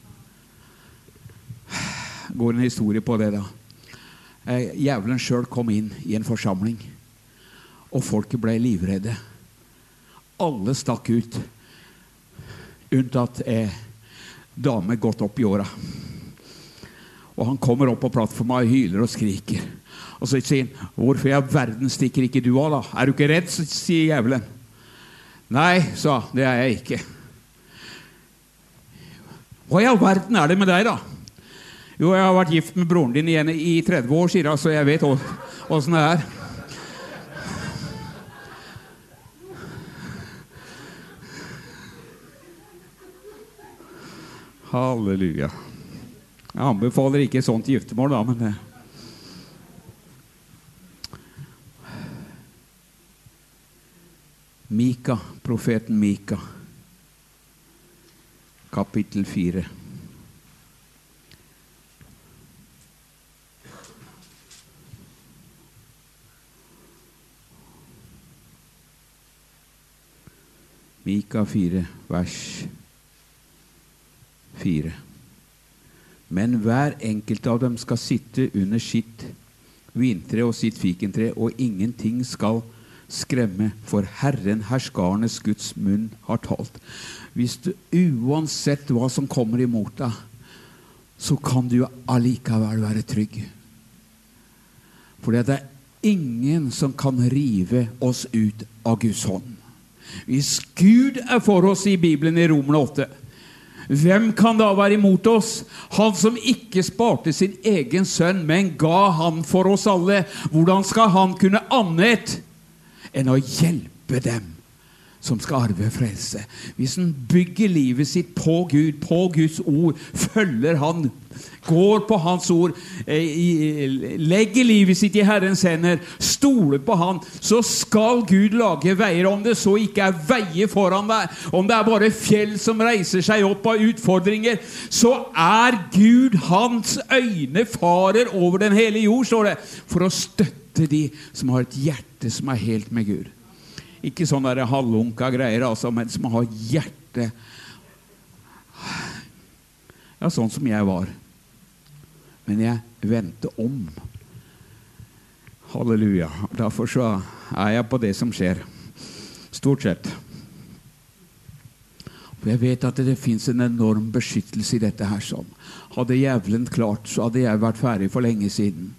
Går en historie på det, da. Eh, jævelen sjøl kom inn i en forsamling, og folket ble livredde. Alle stakk ut, unntatt ei dame godt opp i åra. Og han kommer opp på plattforma og hyler og skriker. Og så sier han, 'Hvorfor i all verden stikker ikke du av, da?' 'Er du ikke redd?' sier jævelen. 'Nei', sa det er jeg ikke. 'Hva i all verden er det med deg, da?' Jo, jeg har vært gift med broren din igjen i 30 år, sier hun, så jeg vet åssen det er. Halleluja. Jeg anbefaler ikke sånt giftermål, da, men det Mika, profeten Mika, kapittel 4. Mika 4, vers 4. Men hver enkelt av dem skal sitte under sitt vintre og sitt fikentre, og ingenting skal skremme, for Herren, herskarenes Guds munn, har talt. Hvis du uansett hva som kommer imot deg, så kan du allikevel være trygg. For det er ingen som kan rive oss ut av Guds hånd. Hvis Gud er for oss i Bibelen i Romerne 8, hvem kan da være imot oss? Han som ikke sparte sin egen sønn, men ga han for oss alle. Hvordan skal han kunne annet enn å hjelpe dem som skal arve frelse? Hvis han bygger livet sitt på Gud, på Guds ord, følger han går på Hans ord, eh, legger livet sitt i Herrens hender, stoler på Han, så skal Gud lage veier. Om det så ikke er veier foran deg, om det er bare fjell som reiser seg opp av utfordringer, så er Gud hans øyne farer over den hele jord, står det, for å støtte de som har et hjerte som er helt med Gud. Ikke sånne halvlunka greier, altså, men som har hjerte Ja, sånn som jeg var. Men jeg vendte om. Halleluja. Derfor så er jeg på det som skjer. Stort sett. For jeg vet at det fins en enorm beskyttelse i dette her. sånn. Hadde jævelen klart, så hadde jeg vært ferdig for lenge siden.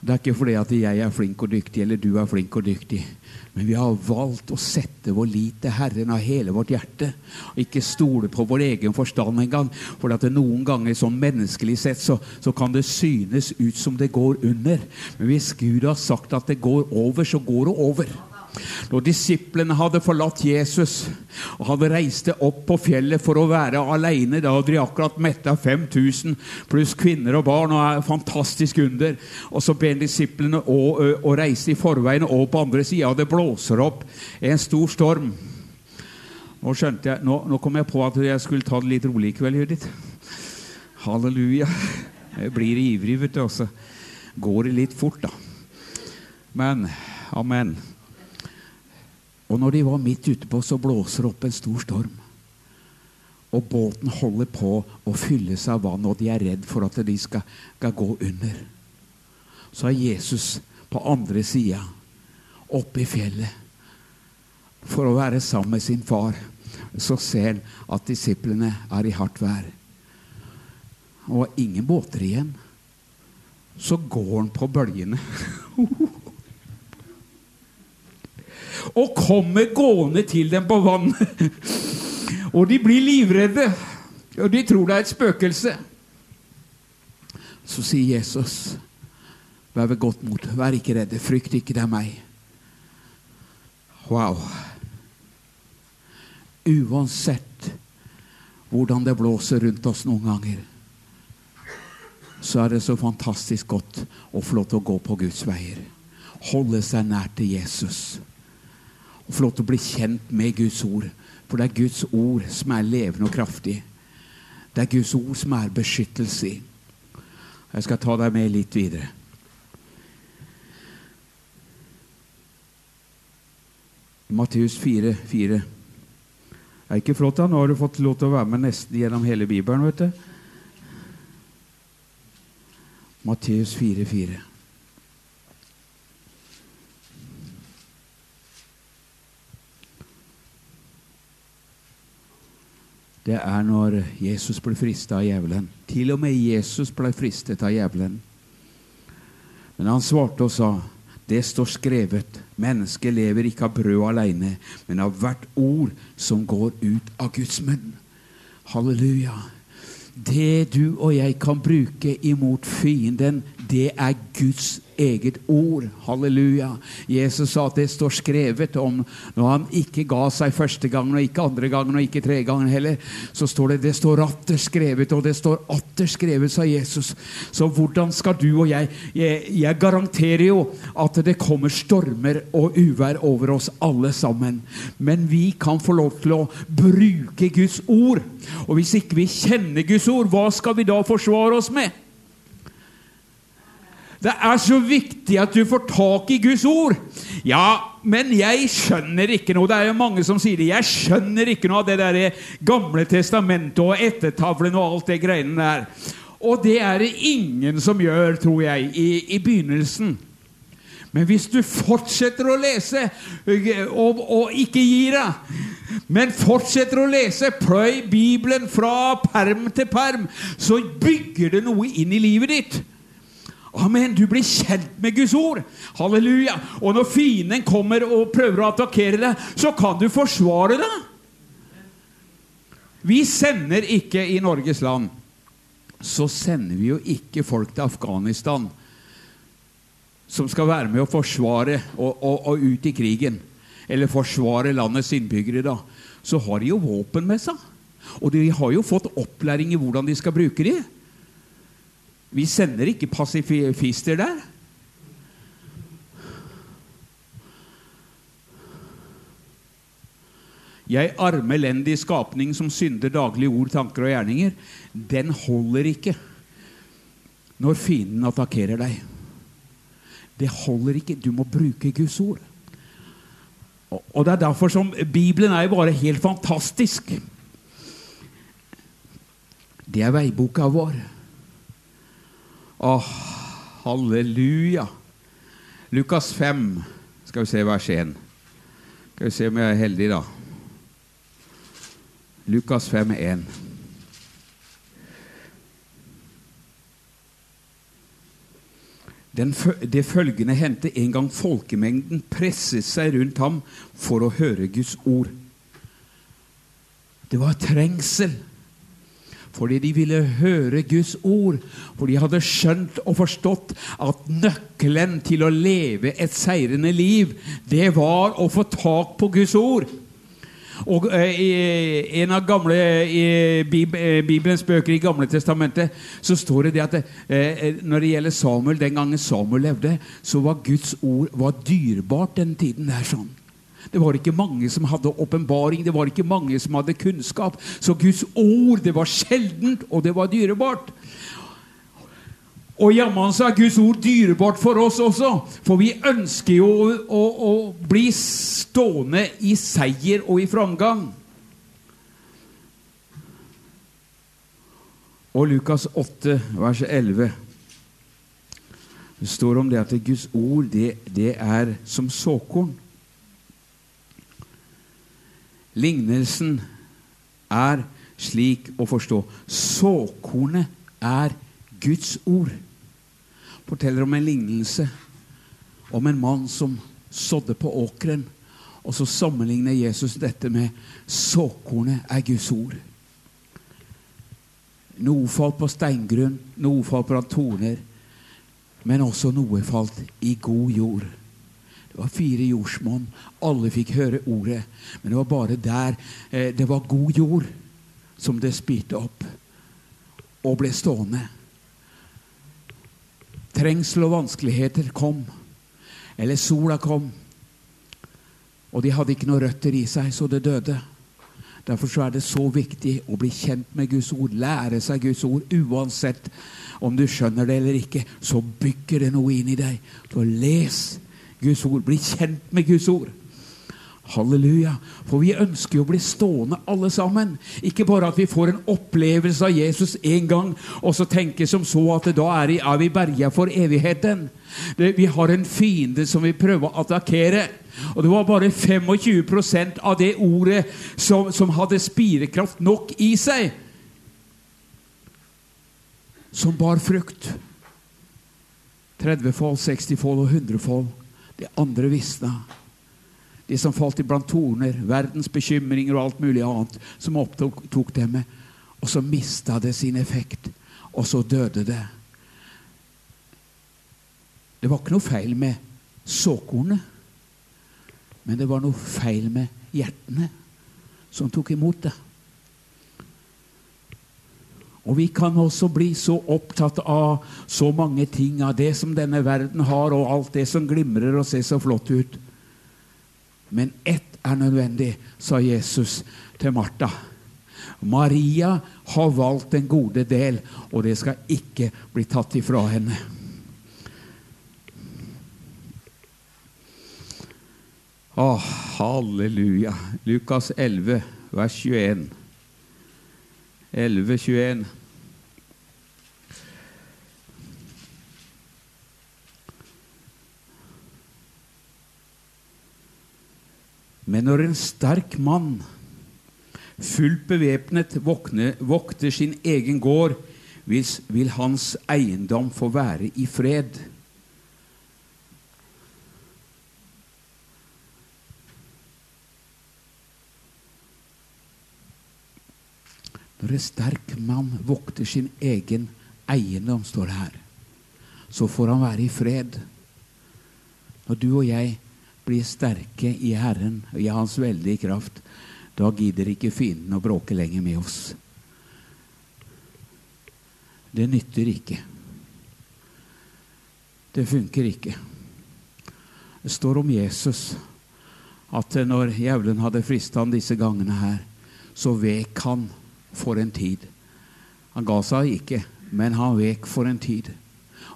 Det er ikke fordi at jeg er flink og dyktig, eller du er flink og dyktig. Men vi har valgt å sette vår lit til Herren av hele vårt hjerte. Og ikke stole på vår egen forstand engang. For at noen ganger sånn menneskelig sett så, så, kan det synes ut som det går under. Men hvis Gud har sagt at det går over, så går det over. Når disiplene hadde forlatt Jesus og hadde reist opp på fjellet for å være alene, da hadde de akkurat metta 5000 pluss kvinner og barn. og er fantastisk under. Og så ber disiplene å, å reise i forveien og på andre sida. Det blåser opp en stor storm. Nå skjønte jeg, nå, nå, kom jeg på at jeg skulle ta det litt rolig i kveld, Judith. Halleluja. Jeg blir ivrig, vet du. Og så går det litt fort, da. Men amen. Og når de var midt ute på, så blåser det opp en stor storm. Og båten holder på å fylle seg av vann, og de er redd for at de skal, skal gå under. Så er Jesus på andre sida, oppe i fjellet, for å være sammen med sin far. Så ser han at disiplene er i hardt vær. Og ingen båter igjen. Så går han på bølgene. og kommer gående til dem på vannet. og de blir livredde, og de tror det er et spøkelse. Så sier Jesus, 'Vær ved godt mot, vær ikke redde, frykt ikke, det er meg'. Wow. Uansett hvordan det blåser rundt oss noen ganger, så er det så fantastisk godt å få lov til å gå på Guds veier. Holde seg nær til Jesus og få lov til å bli kjent med Guds ord. For det er Guds ord som er levende og kraftig. Det er Guds ord som er beskyttelse. Jeg skal ta deg med litt videre. Matteus 4, 4. Det er ikke flott, da? Nå har du fått lov til å være med nesten gjennom hele Bibelen. vet du. Matteus 4, 4. det er når Jesus ble fristet av djevelen. Til og med Jesus ble fristet av djevelen. Men han svarte og sa, det står skrevet, mennesket lever ikke av brød alene, men av hvert ord som går ut av Guds munn. Halleluja. Det du og jeg kan bruke imot fienden, det er Guds eget ord. Halleluja. Jesus sa at det står skrevet om når han ikke ga seg første gangen, og ikke andre gangen, og ikke tre gangen heller. Så står det det står atter skrevet, og det står atter skrevet, sa Jesus. Så hvordan skal du og jeg Jeg, jeg garanterer jo at det kommer stormer og uvær over oss alle sammen. Men vi kan få lov til å bruke Guds ord. Og hvis ikke vi kjenner Guds ord, hva skal vi da forsvare oss med? Det er så viktig at du får tak i Guds ord. Ja, men jeg skjønner ikke noe. Det er jo mange som sier det. Jeg skjønner ikke noe av det der Gamle testamentet og ettertavlen og alt det greiene der. Og det er det ingen som gjør, tror jeg, i, i begynnelsen. Men hvis du fortsetter å lese og, og ikke gir deg, men fortsetter å lese, pløy Bibelen fra perm til perm, så bygger det noe inn i livet ditt. Amen. Du blir kjent med Guds ord. Halleluja. Og når fienden kommer og prøver å attakkere deg, så kan du forsvare det. Vi sender ikke i Norges land. Så sender vi jo ikke folk til Afghanistan som skal være med å forsvare og, og, og ut i krigen. Eller forsvare landets innbyggere, da. Så har de jo våpen med seg. Og de har jo fått opplæring i hvordan de skal bruke dem. Vi sender ikke pasifister der. Jeg arme, elendig skapning som synder daglige ord, tanker og gjerninger, den holder ikke når fienden attakkerer deg. Det holder ikke. Du må bruke Guds ord. Og Det er derfor som Bibelen er jo bare helt fantastisk. Det er veiboka vår. Åh, halleluja. Lukas 5, skal vi se vers 1. Skal vi se om jeg er heldig, da. Lukas 5, 1. Den, det følgende hendte en gang folkemengden presset seg rundt ham for å høre Guds ord. Det var trengsel fordi de ville høre Guds ord. For de hadde skjønt og forstått at nøkkelen til å leve et seirende liv, det var å få tak på Guds ord. Og eh, I en av gamle, eh, Bibelens bøker i Gamle testamentet så står det, det at eh, når det gjelder Samuel, den gangen Samuel levde, så var Guds ord var dyrebart den tiden. der sånn. Det var ikke mange som hadde åpenbaring, det var ikke mange som hadde kunnskap. Så Guds ord det var sjeldent, og det var dyrebart. Og jammen så er Guds ord dyrebart for oss også. For vi ønsker jo å, å, å bli stående i seier og i framgang. Og Lukas 8, vers 11 det står om det at Guds ord det, det er som såkorn. Lignelsen er slik å forstå. Såkornet er Guds ord. Forteller om en lignelse om en mann som sådde på åkeren. Og så sammenligner Jesus dette med såkornet er Guds ord. Noe falt på steingrunn, noe falt på torner, men også noe falt i god jord. Det var fire jordsmonn. Alle fikk høre ordet. Men det var bare der eh, det var god jord, som det spirte opp og ble stående. Trengsel og vanskeligheter kom. Eller sola kom. Og de hadde ikke noen røtter i seg, så det døde. Derfor så er det så viktig å bli kjent med Guds ord, lære seg Guds ord. Uansett om du skjønner det eller ikke, så bygger det noe inn i deg. Så les Guds ord. Bli kjent med Guds ord. Halleluja. For vi ønsker jo å bli stående alle sammen. Ikke bare at vi får en opplevelse av Jesus en gang, og så tenker som så at da er, vi berga for evigheten. Vi har en fiende som vi prøver å attakkere. Og det var bare 25% av det ordet som, som hadde spirekraft nok i seg, som bar frukt. 30-fold, 60-fold og 100-fold. Det andre visna. De som falt iblant torner, verdens bekymringer og alt mulig annet som opptok dem. Og så mista det sin effekt, og så døde det. Det var ikke noe feil med såkornet, men det var noe feil med hjertene som tok imot det. Og vi kan også bli så opptatt av så mange ting, av det som denne verden har, og alt det som glimrer og ser så flott ut. Men ett er nødvendig, sa Jesus til Martha. Maria har valgt den gode del, og det skal ikke bli tatt ifra henne. Å, halleluja. Lukas 11, vers 21. 11, 21. Men når en sterk mann, fullt bevæpnet, vokter sin egen gård, vil hans eiendom få være i fred. Når en sterk mann vokter sin egen eiendom, står det her, så får han være i fred. Når du og jeg blir sterke i Herren og i Hans veldige kraft, da gidder ikke fienden å bråke lenger med oss. Det nytter ikke. Det funker ikke. Det står om Jesus at når djevelen hadde frista han disse gangene her, så vek han for en tid. Han ga seg ikke, men han vek for en tid.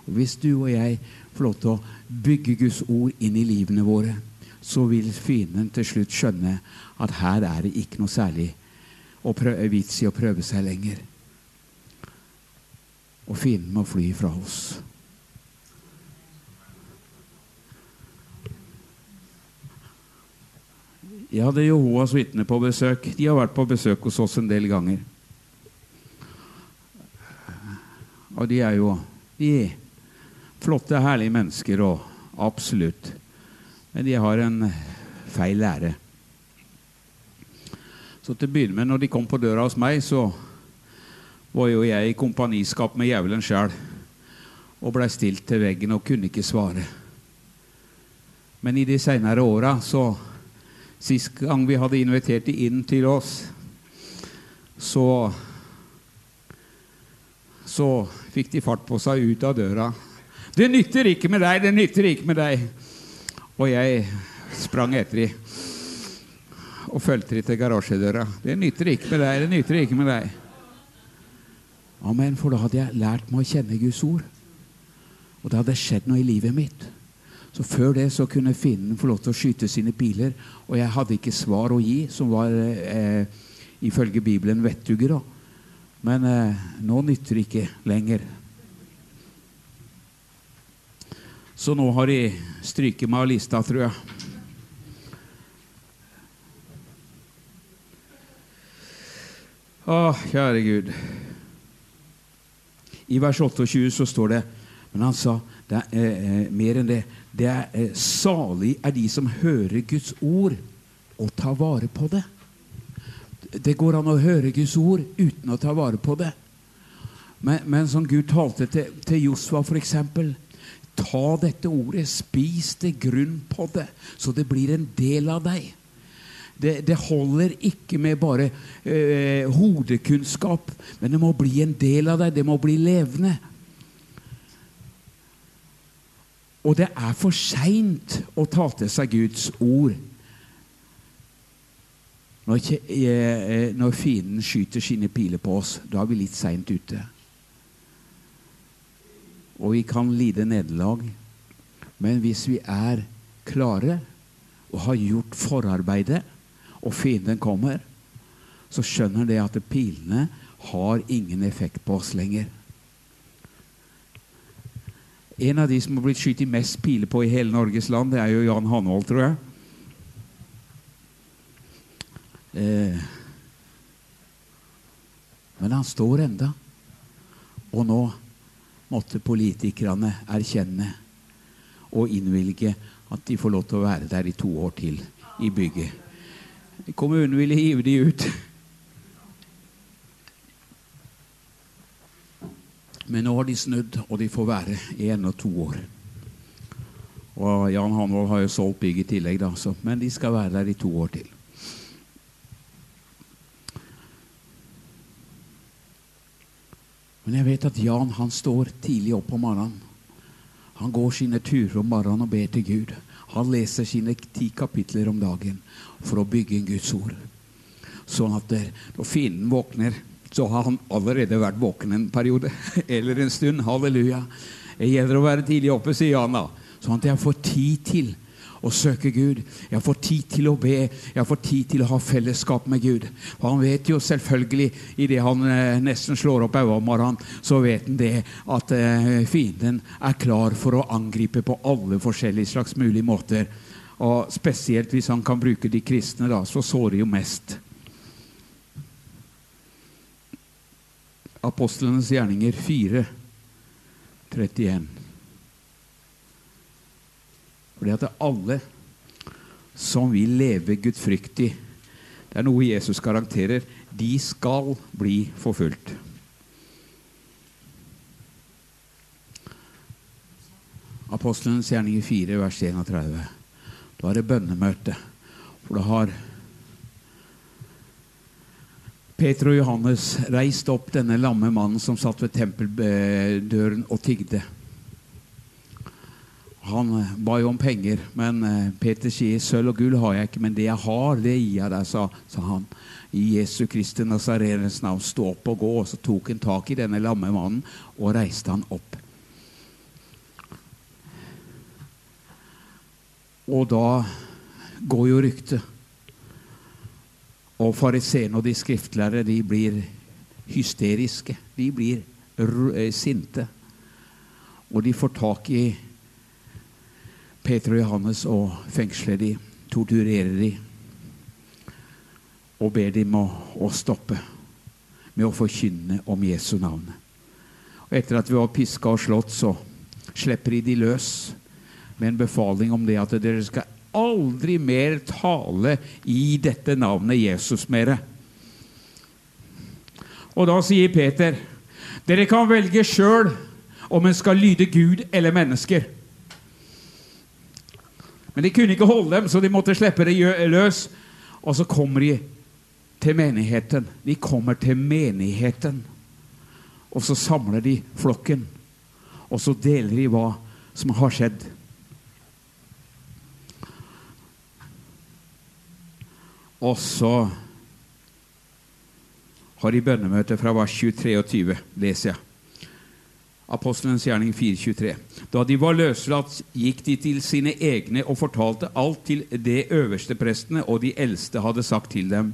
Og Hvis du og jeg får lov til å bygge Guds ord inn i livene våre, så vil fienden til slutt skjønne at her er det ikke noe særlig å vits i å prøve seg lenger. Og fienden må fly fra oss. Jeg hadde Jehovas vitner på besøk. De har vært på besøk hos oss en del ganger. Og de er jo De flotte, herlige mennesker, og absolutt. Men de har en feil lære. Så til å begynne med, når de kom på døra hos meg, så var jo jeg i kompaniskap med djevelen sjæl og blei stilt til veggen og kunne ikke svare. Men i de seinere åra, så Sist gang vi hadde invitert de inn til oss, så Så fikk de fart på seg ut av døra. 'Det nytter ikke med deg, det nytter ikke med deg.' Og jeg sprang etter dem og fulgte dem til garasjedøra. 'Det nytter ikke med deg, det nytter ikke med deg.' Amen, for da hadde jeg lært meg å kjenne Guds ord. Og det hadde skjedd noe i livet mitt. Så Før det så kunne fienden få lov til å skyte sine piler, og jeg hadde ikke svar å gi, som var eh, ifølge Bibelen vettugger. da. Men eh, nå nytter det ikke lenger. Så nå har de stryket meg av lista, tror jeg. Å, kjære Gud. I vers 28 så står det Men han sa det er eh, eh, mer enn det. Det er eh, Salig er de som hører Guds ord og tar vare på det. Det går an å høre Guds ord uten å ta vare på det. Men, men som Gud talte til, til Josva, f.eks. Ta dette ordet, spis det grunn på det, så det blir en del av deg. Det, det holder ikke med bare eh, hodekunnskap, men det må bli en del av deg. Det må bli levende. Og det er for seint å ta til seg Guds ord når, eh, når fienden skyter sine piler på oss. Da er vi litt seint ute. Og vi kan lide nederlag. Men hvis vi er klare og har gjort forarbeidet, og fienden kommer, så skjønner det at pilene har ingen effekt på oss lenger. En av de som har blitt skutt mest piler på i hele Norges land, det er jo Jan Hanvold, tror jeg. Eh, men han står enda. Og nå måtte politikerne erkjenne og innvilge at de får lov til å være der i to år til i bygget. Kommunen ville hive de ut. Men nå har de snudd, og de får være en og to år. Og Jan Hanvold har jo solgt bygg i tillegg, da, så, men de skal være der i to år til. Men jeg vet at Jan han står tidlig opp om morgenen. Han går sine turer om morgenen og ber til Gud. Han leser sine ti kapitler om dagen for å bygge en Guds ord. Sånn at når fienden våkner, så har han allerede vært våken en periode. Eller en stund. Halleluja. Det gjelder å være tidlig oppe, sier han da. Sånn at jeg får tid til å søke Gud. Jeg får tid til å be. Jeg får tid til å ha fellesskap med Gud. Og han vet jo selvfølgelig, idet han eh, nesten slår opp øynene om morgenen, så vet han det at eh, fienden er klar for å angripe på alle forskjellige slags mulige måter. Og spesielt hvis han kan bruke de kristne, da, så sårer jo mest. Apostlenes gjerninger 4, 31. Fordi at det er alle som vil leve gudfryktig Det er noe Jesus garanterer. De skal bli forfulgt. Apostlenes gjerninger 4, vers 31. Da er det bønnemøte. For da har Peter og Johannes reiste opp denne lamme mannen som satt ved tempeldøren og tigde. Han eh, ba jo om penger, men eh, Peter sier sølv og gull har jeg ikke, men det jeg har, det gir jeg deg, sa, sa han. I Jesu Kristi Nazarenes navn, stå opp og gå. Og så tok han tak i denne lamme mannen og reiste han opp. Og da går jo ryktet. Og fariseerne og de skriftlærere de blir hysteriske. De blir eh, sinte. Og de får tak i Peter og Johannes og fengsler de, torturerer de og ber dem å, å stoppe med å forkynne om Jesu navn. Og etter at vi har piska og slått, så slipper de de løs med en befaling om det at dere skal aldri mer tale i dette navnet Jesus mere. Og da sier Peter, dere kan velge sjøl om en skal lyde Gud eller mennesker. Men de kunne ikke holde dem, så de måtte slippe det løs. Og så kommer de til menigheten. De kommer til menigheten. Og så samler de flokken. Og så deler de hva som har skjedd. Og så har de bønnemøte fra vers 23 og 20, leser jeg. Apostelens gjerning 4.23. Da de var løslatt, gikk de til sine egne og fortalte alt til det øverste prestene og de eldste hadde sagt til dem.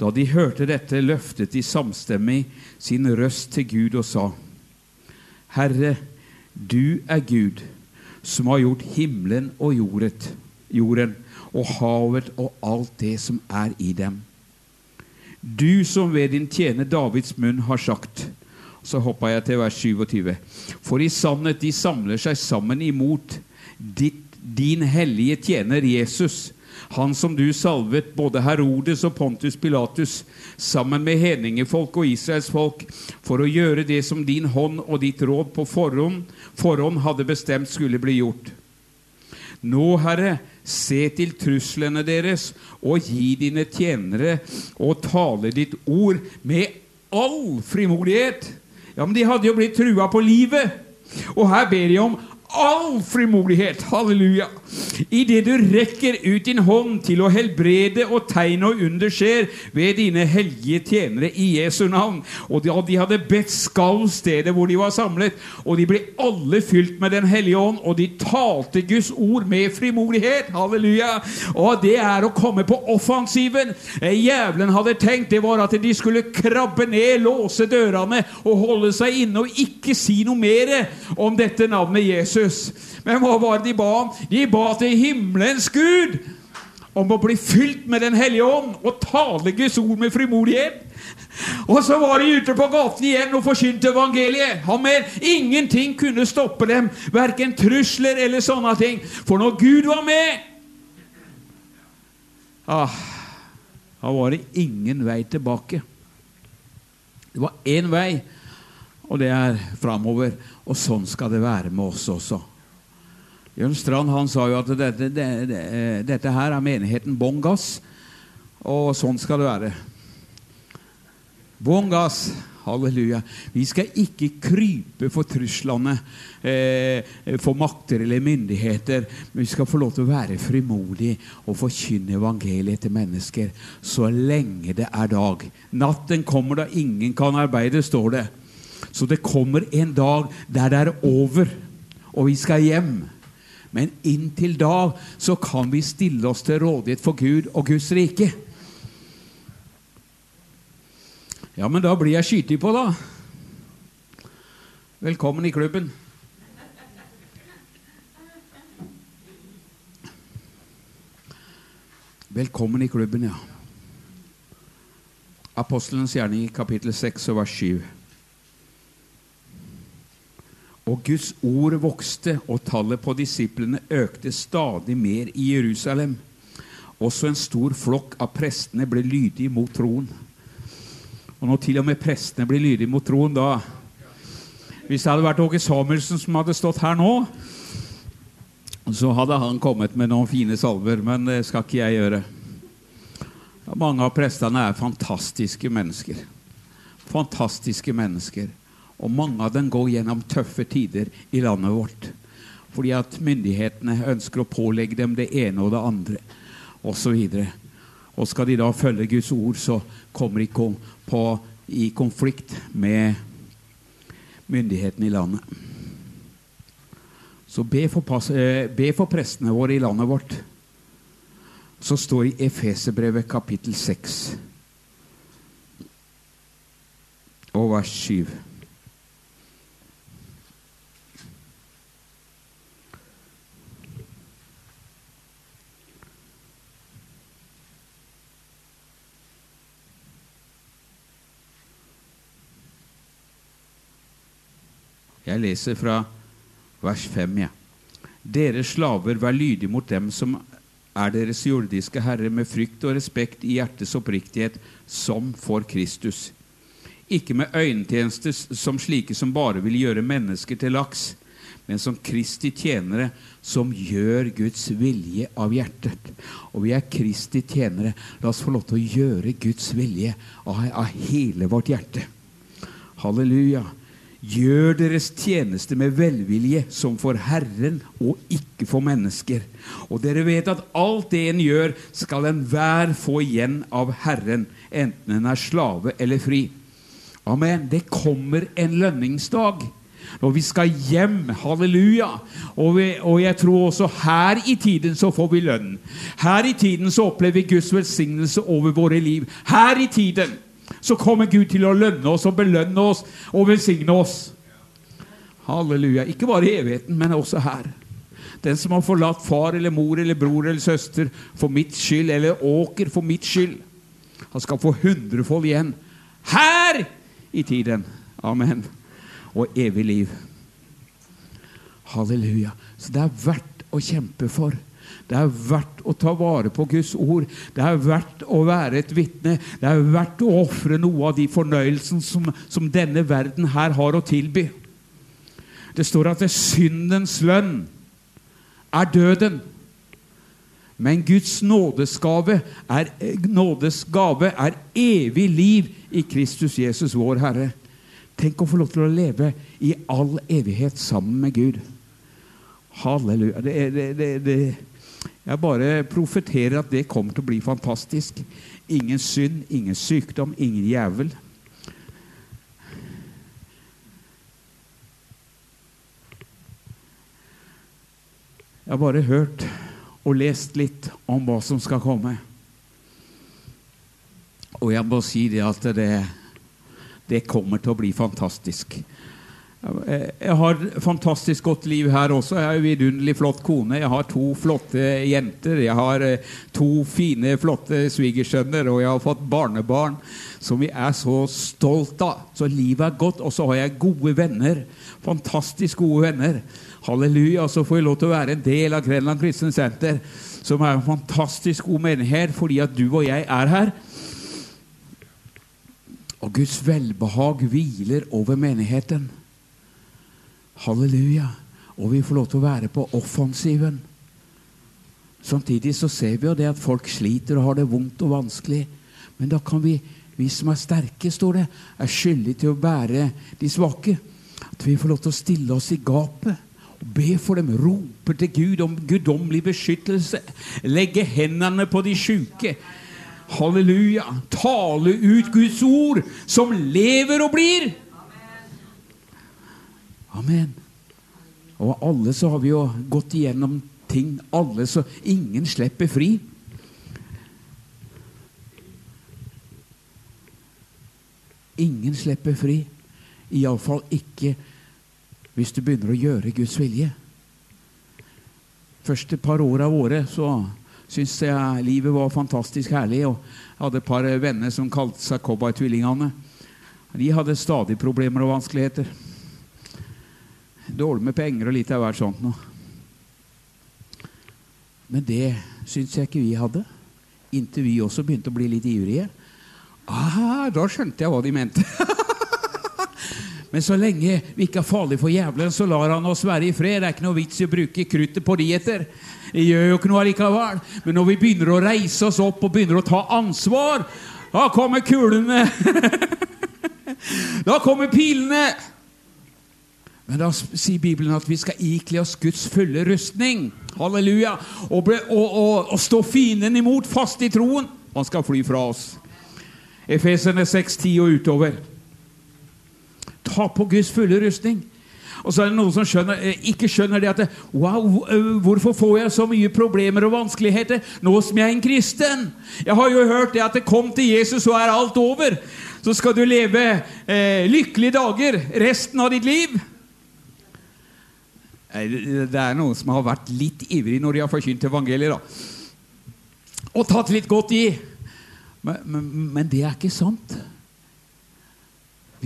Da de hørte dette, løftet de samstemmig sin røst til Gud og sa:" Herre, du er Gud, som har gjort himmelen og jordet, jorden og havet og alt det som er i dem. Du som ved din tjener Davids munn har sagt:" Så hoppa jeg til vers 27. For i sannhet, de samler seg sammen imot ditt, din hellige tjener Jesus, han som du salvet både Herodes og Pontus Pilatus, sammen med hedningefolk og Israels folk, for å gjøre det som din hånd og ditt råd på forhånd, forhånd hadde bestemt skulle bli gjort. Nå, Herre, se til truslene deres, og gi dine tjenere og tale ditt ord med all frimodighet ja, men de hadde jo blitt trua på livet. Og her ber de om all frimodighet. Halleluja. Idet du rekker ut din hånd til å helbrede, og tegn og under skjer ved dine hellige tjenere i Jesu navn. Og de hadde bedt skalv stedet hvor de var samlet, og de ble alle fylt med Den hellige ånd, og de talte Guds ord med frimodighet. Halleluja. Og det er å komme på offensiven. Jævlen hadde tenkt det var at de skulle krabbe ned, låse dørene og holde seg inne og ikke si noe mer om dette navnet Jesus. Men hva var det de ba om? De ba til himmelens Gud om å bli fylt med Den hellige ånd og tale Guds ord med frimodighet. Og så var de ute på gaten igjen og forkynte evangeliet. Amen. Ingenting kunne stoppe dem, verken trusler eller sånne ting. For når Gud var med ah, Da var det ingen vei tilbake. Det var én vei, og det er framover. Og sånn skal det være med oss også. Jørn Strand han sa jo at dette, det, det, dette her er menigheten bånn gass, og sånn skal det være. Bånn gass. Halleluja. Vi skal ikke krype for truslene eh, for makter eller myndigheter, men vi skal få lov til å være frimodige og forkynne evangeliet til mennesker så lenge det er dag. Natten kommer da ingen kan arbeide, står det. Så det kommer en dag der det er over, og vi skal hjem. Men inntil da så kan vi stille oss til rådighet for Gud og Guds rike. Ja, men da blir jeg skytig på, da. Velkommen i klubben. Velkommen i klubben, ja. Apostelens gjerning, kapittel 6, vers 7. Og Guds ord vokste, og tallet på disiplene økte stadig mer i Jerusalem. Også en stor flokk av prestene ble lydige mot troen. Og når til og med prestene blir lydige mot troen, da Hvis det hadde vært Åge Samuelsen som hadde stått her nå, så hadde han kommet med noen fine salver, men det skal ikke jeg gjøre. Mange av prestene er fantastiske mennesker. Fantastiske mennesker. Og mange av dem går gjennom tøffe tider i landet vårt. Fordi at myndighetene ønsker å pålegge dem det ene og det andre osv. Og, og skal de da følge Guds ord, så kommer de ikke på, i konflikt med myndighetene i landet. Så be for, be for prestene våre i landet vårt. Så står det i Efeserbrevet kapittel 6 og vers 7. Jeg leser fra vers 5. Ja. Dere slaver, vær lydige mot dem som er deres jordiske herre, med frykt og respekt i hjertets oppriktighet, som for Kristus. Ikke med øyentjenester som slike som bare vil gjøre mennesker til laks, men som Kristi tjenere som gjør Guds vilje av hjertet. Og vi er Kristi tjenere. La oss få lov til å gjøre Guds vilje av, hele vårt hjerte. Halleluja. Gjør deres tjeneste med velvilje, som for Herren og ikke for mennesker. Og dere vet at alt det en gjør, skal enhver få igjen av Herren, enten en er slave eller fri. Amen. Det kommer en lønningsdag. Når vi skal hjem. Halleluja. Og, vi, og, jeg tror også her i tiden så får vi lønn. Her i tiden så opplever vi Guds velsignelse over våre liv. Her i tiden så kommer Gud til å lønne oss og belønne oss og velsigne oss. Halleluja. Ikke bare i evigheten, men også her. Den som har forlatt far eller mor eller bror eller søster for mitt skyld, eller åker for mitt skyld, han skal få hundrefold igjen. Her i tiden. Amen og evig liv. Halleluja. Så det er verdt å kjempe for. Det er verdt å ta vare på Guds ord. Det er verdt å være et vitne. Det er verdt å ofre noe av de fornøyelsene som, som, denne verden her har å tilby. Det står at det syndens lønn er døden. Men Guds nådesgave er, nådesgave er evig liv i Kristus Jesus, vår Herre. Tenk å få lov til å leve i all evighet sammen med Gud. Halleluja. Det, det, det, det, jeg bare profeterer at det kommer til å bli fantastisk. Ingen synd, ingen sykdom, ingen jævel. Jeg har bare hørt og lest litt om hva som skal komme. Og jeg må si det at det det kommer til å bli fantastisk. Jeg har fantastisk godt liv her også. Jeg har en vidunderlig flott kone. Jeg har to flotte jenter. Jeg har eh, to fine, flotte svigersønner, og jeg har fått barnebarn som vi er så stolt av. Så livet er godt. Og så har jeg gode venner. Fantastisk gode venner. Halleluja. Så får jeg lov til å være en del av Grenland Kristen Senter, som er en fantastisk god menighet fordi at du og jeg er her. Og Guds velbehag hviler over menigheten. Halleluja. Og vi får lov til å være på offensiven. Samtidig så ser vi jo det at folk sliter og har det vondt og vanskelig. Men da kan vi, vi som er sterke, står det, er skyldige til å bære de svake. At vi får lov til å stille oss i gapet og be for dem, rope til Gud om guddommelig beskyttelse, legge hendene på de sjuke. Halleluja. Tale ut Guds ord, som lever og blir. Amen. Og alle så har vi jo gått igjennom ting. Alle så Ingen slipper fri. Ingen slipper fri. Iallfall ikke hvis du begynner å gjøre Guds vilje. Første par åra våre så syntes jeg livet var fantastisk herlig. og Jeg hadde et par venner som kalte seg cowboytvillingene. De hadde stadig problemer og vanskeligheter. Dårlig med penger og litt av hvert sånt noe. Men det syns jeg ikke vi hadde. Inntil vi også begynte å bli litt ivrige. Ah, da skjønte jeg hva de mente. Men så lenge vi ikke er farlige for jævelen, så lar han oss være i fred. Det er ikke noe vits i å bruke kruttet på dietter. Det gjør jo ikke noe allikevel. Men når vi begynner å reise oss opp og begynner å ta ansvar, da kommer kulene. da kommer pilene. Men da sier Bibelen at vi skal ikle oss Guds fulle rustning. Halleluja. Og, ble, og, og, og stå fienden imot, fast i troen. Han skal fly fra oss. Efeserne 6,10 og utover. Ta på Guds fulle rustning. Og så er det noen som skjønner, eh, ikke skjønner det at Wow, hvorfor får jeg så mye problemer og vanskeligheter nå som jeg er en kristen? Jeg har jo hørt det at det kom til Jesus, så er alt over. Så skal du leve eh, lykkelige dager resten av ditt liv. Det er noen som har vært litt ivrig når de har forkynt evangeliet. da. Og tatt litt godt i. Men, men, men det er ikke sant.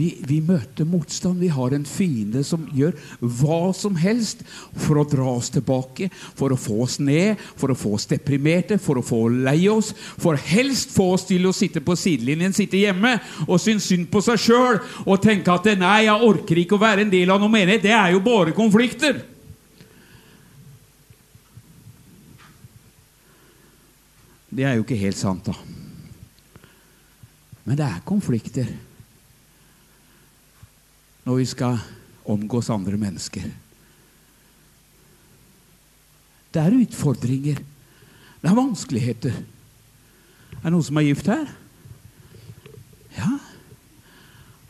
Vi, vi, møter motstand. Vi har en fiende som gjør hva som helst for å dra oss tilbake, for å få oss ned, for å få oss deprimerte, for å få lei oss. For helst få oss til å sitte på sidelinjen, sitte hjemme og synes synd på seg sjøl og tenke at nei, jeg orker ikke å være en del av noe menighet. Det er jo bare konflikter. Det er jo ikke helt sant, da. Men det er konflikter når vi skal omgås andre mennesker. Det er utfordringer. Det er vanskeligheter. Er det noen som er gift her? Ja.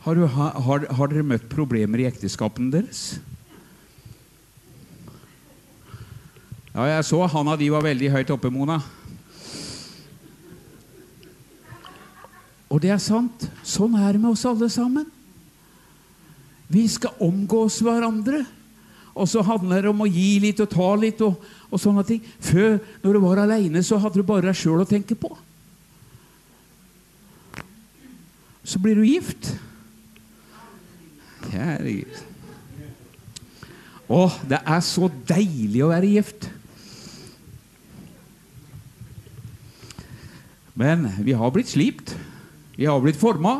Har, du, har, har dere møtt problemer i ekteskapene deres? Ja, jeg så han av de var veldig høyt oppe, Mona. Og det er sant. Sånn er det med oss alle sammen. Vi skal omgås hverandre. Og så handler det om å gi litt og ta litt og, og sånne ting. Før, når du var aleine, så hadde du bare deg sjøl å tenke på. Så blir du gift. Herregud. Å, det er så deilig å være gift. Men vi har blitt slipt. Vi har blitt forma.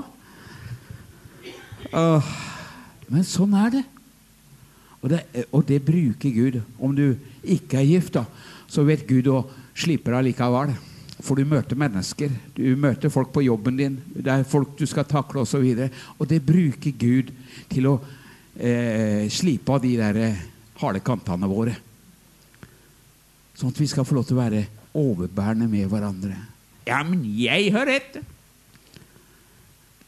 Men sånn er det. Og, det. og, det. bruker Gud. Om du ikke er gift, da, så vet Gud å slippe deg likevel. For du møter mennesker. Du møter folk på jobben din. Det er folk du skal takle osv. Og, så og det bruker Gud til å eh, slipe av de der eh, harde kantene våre. Sånn at vi skal få lov til å være overbærende med hverandre. Ja, men jeg har rett!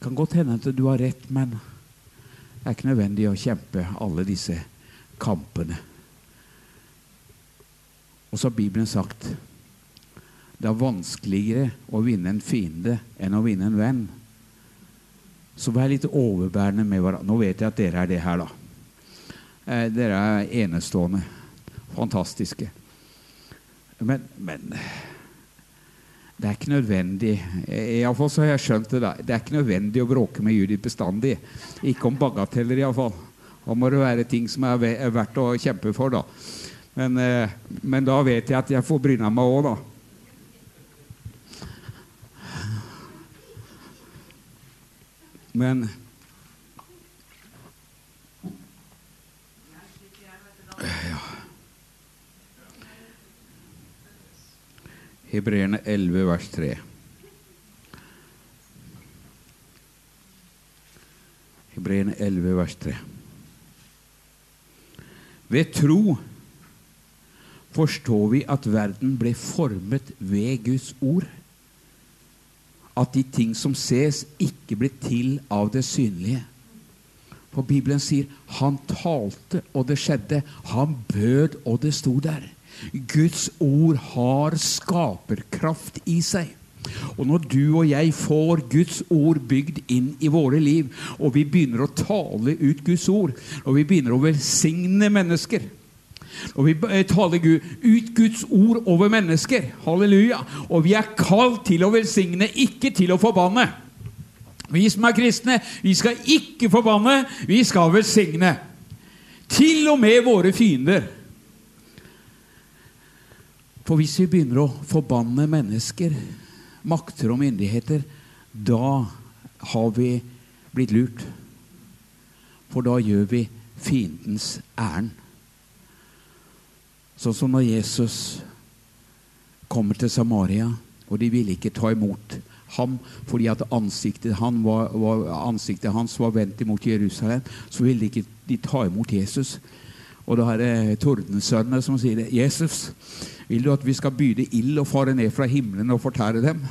Kan godt hende at du har rett, men det er ikke nødvendig å kjempe alle disse kampene. Og så har Bibelen sagt det er vanskeligere å vinne en fiende enn å vinne en venn. Så vær litt overbærende med hverandre. Nå vet jeg at dere er det her, da. Eh, dere er enestående. Fantastiske. Men, men det er ikke nødvendig Iallfall så har jeg skjønt det. da. Det er ikke nødvendig å bråke med Judith bestandig. Ikke om bagateller, iallfall. Da må det være ting som er verdt å kjempe for, da. Men, eh, men da vet jeg at jeg får bryna meg òg, da. Men Hebreerne 11, vers 3. Hebreerne 11, vers 3. Ved tro forstår vi at verden ble formet ved Guds ord. At de ting som ses, ikke ble til av det synlige. For Bibelen sier 'Han talte, og det skjedde'. Han bød, og det sto der. Guds ord har skaperkraft i seg. Og når du og jeg får Guds ord bygd inn i våre liv, og vi begynner å tale ut Guds ord, og vi begynner å velsigne mennesker og vi eh, taler Gud, ut Guds ord over mennesker. Halleluja. Og vi er kalt til å velsigne, ikke til å forbanne. Vi som er kristne, vi skal ikke forbanne, vi skal velsigne. Til og med våre fiender. For hvis vi begynner å forbanne mennesker, makter og myndigheter, da har vi blitt lurt. For da gjør vi fiendens ærend. Sånn som når Jesus kommer til Samaria, og de ville ikke ta imot ham fordi at ansiktet, han var, var, ansiktet hans var vendt mot Jerusalem, så ville ikke ta imot Jesus. Og da er det tordensønnene som sier det. 'Jesus, vil du at vi skal byde ild og fare ned fra himmelen og fortære dem?'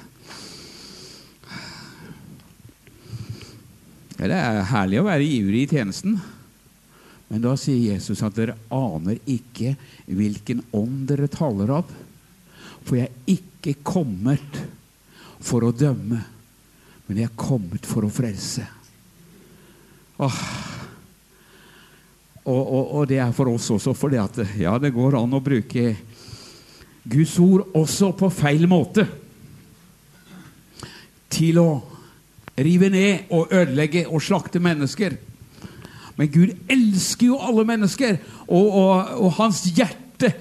Ja, det er herlig å være ivrig i tjenesten. Men da sier Jesus at dere aner ikke hvilken ånd dere taler av. For jeg er ikke kommet for å dømme, men jeg er kommet for å frelse. Åh. Og, og, og, det er for oss også, for det at ja, det går an å bruke Guds ord også på feil måte. Til å rive ned og ødelegge og slakte mennesker. Men Gud elsker jo alle mennesker, og, og, og hans hjerte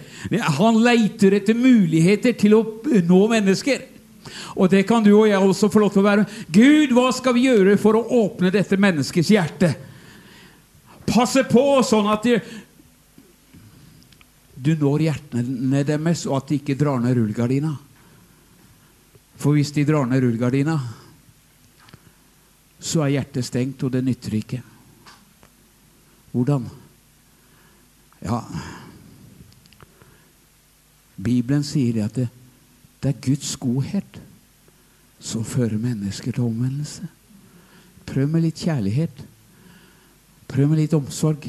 Han leiter etter muligheter til å nå mennesker. Og det kan du og jeg også få lov til å være. Gud, hva skal vi gjøre for å åpne dette menneskets hjerte? Passe på sånn at de, du når hjertene deres, og at de ikke drar ned rullegardina. For hvis de drar ned rullegardina, så er hjertet stengt, og det nytter ikke. Hvordan? Ja Bibelen sier at det, det er Guds godhet som fører mennesker til omvendelse. Prøv med litt kjærlighet. Prøv med litt omsorg.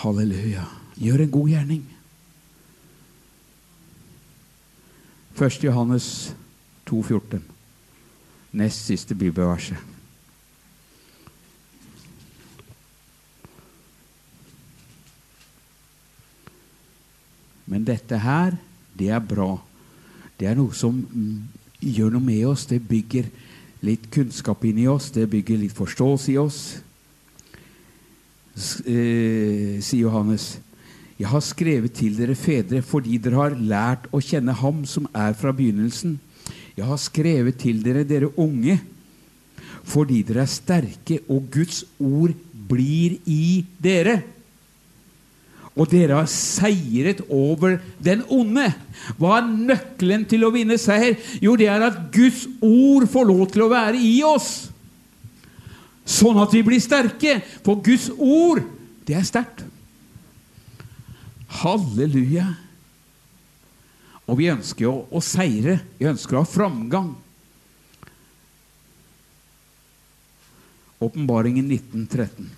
Halleluja. Gjør en god gjerning. 1. Johannes 2,14. Nest siste bibelverset. Men dette her, det er bra. Det er noe som gjør noe med oss. Det bygger litt kunnskap inni oss. Det bygger litt forståelse i oss. Eh, sier Johannes. Jeg har skrevet til dere fedre fordi dere har lært å kjenne Ham som er fra begynnelsen. Jeg har skrevet til dere, dere unge, fordi dere er sterke, og Guds ord blir i dere og dere har seiret over den onde. Hva er nøkkelen til å vinne seier? Jo, det er at Guds ord får lov til å være i oss. Sånn at vi blir sterke. For Guds ord, det er sterkt. Halleluja. Og vi ønsker å, å seire. Vi ønsker å ha framgang. Åpenbaringen 1913.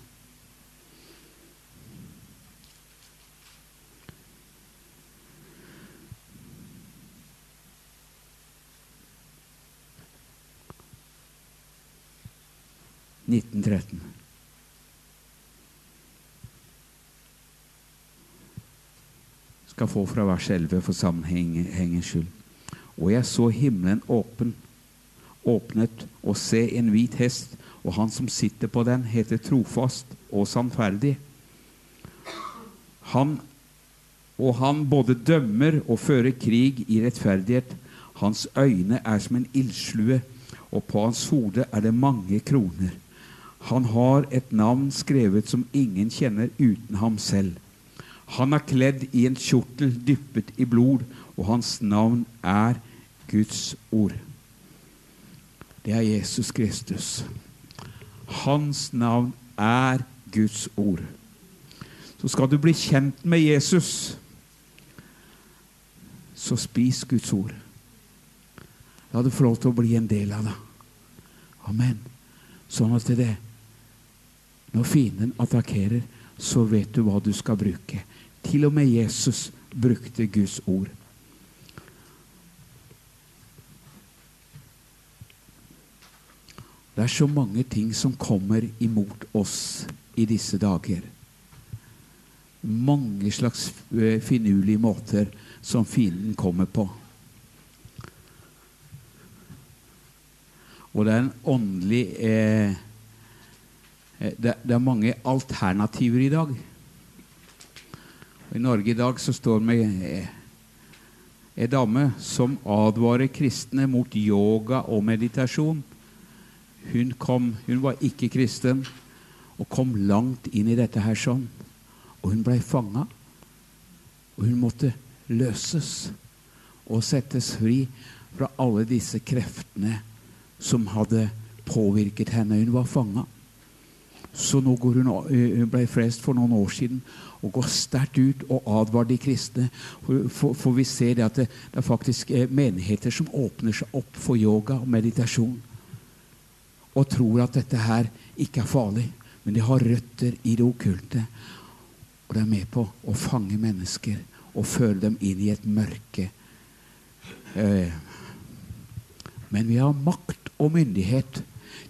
1913. Skal få fra vers 11 for sammenhengens skyld. Og jeg så himmelen åpen, åpnet, og se en hvit hest, og han som sitter på den, heter trofast og sannferdig. Han og han både dømmer og fører krig i rettferdighet. Hans øyne er som en ildslue, og på hans hode er det mange kroner. Han har et navn skrevet som ingen kjenner uten ham selv. Han er kledd i en kjortel dyppet i blod, og hans navn er Guds ord. Det er Jesus Kristus. Hans navn er Guds ord. Så skal du bli kjent med Jesus, så spis Guds ord. La du få lov til å bli en del av det. Amen. Sånn at det er når fienden attakkerer, så vet du hva du skal bruke. Til og med Jesus brukte Guds ord. Det er så mange ting som kommer imot oss i disse dager. Mange slags eh, finurlige måter som fienden kommer på. Og det er en åndelig eh, det, det, er mange alternativer i dag. I Norge i dag så står vi en eh, ei dame som advarer kristne mot yoga og meditasjon. Hun, kom, hun var ikke kristen og kom langt inn i dette her sånn. Og hun ble fanga. Og hun måtte løses og settes fri fra alle disse kreftene som hadde påvirket henne. Hun var fanga. Så nå går hun, hun ble frelst for noen år siden og går sterkt ut og advarer de kristne. For, for, vi ser det at det, det, er faktisk menigheter som åpner seg opp for yoga og meditasjon. Og tror at dette her ikke er farlig. Men de har røtter i det okkulte. Og de er med på å fange mennesker og føre dem inn i et mørke. Eh, men vi har makt og myndighet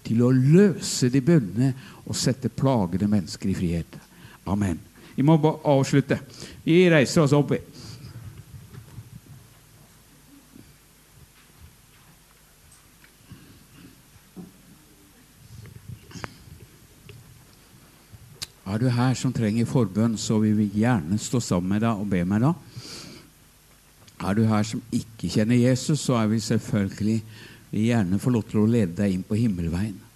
til å løse de bundne og sette plagede mennesker i frihet. Amen. Vi må bare avslutte. Vi reiser oss opp. Er du her som trenger forbønn, så vil vi gjerne stå sammen med deg og be meg da. Er du her som ikke kjenner Jesus, så er vi selvfølgelig vi gjerne få lov til å lede deg inn på himmelveien.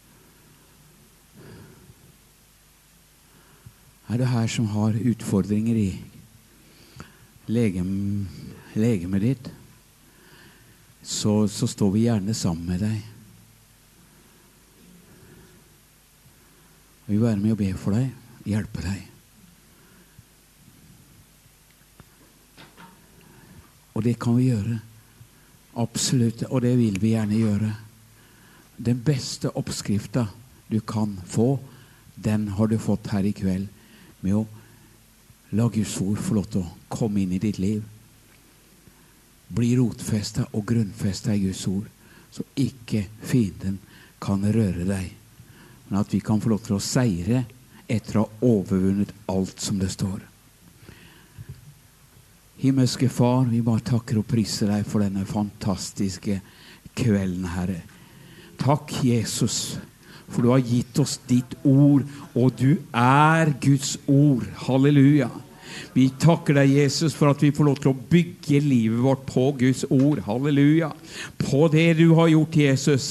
Er du her som har utfordringer i legem, legemet ditt, så, så står vi gjerne sammen med deg. Vi vil være med og be for deg, hjelpe deg. Og det kan vi gjøre. Absolutt. Og det vil vi gjerne gjøre. Den beste oppskrifta du kan få, den har du fått her i kveld med å la Guds ord få lov til å komme inn i ditt liv. Bli rotfesta og grunnfesta i Guds ord, så ikke fienden kan røre deg. Men at vi kan få lov til å seire etter å ha overvunnet alt som det står. Himmelske Far, vi bare takker og priser deg for denne fantastiske kvelden, Herre. Takk, Jesus, for du har gitt oss ditt ord, og du er Guds ord. Halleluja. Vi takker deg, Jesus, for at vi får lov til å bygge livet vårt på Guds ord. Halleluja. På det du har gjort, Jesus.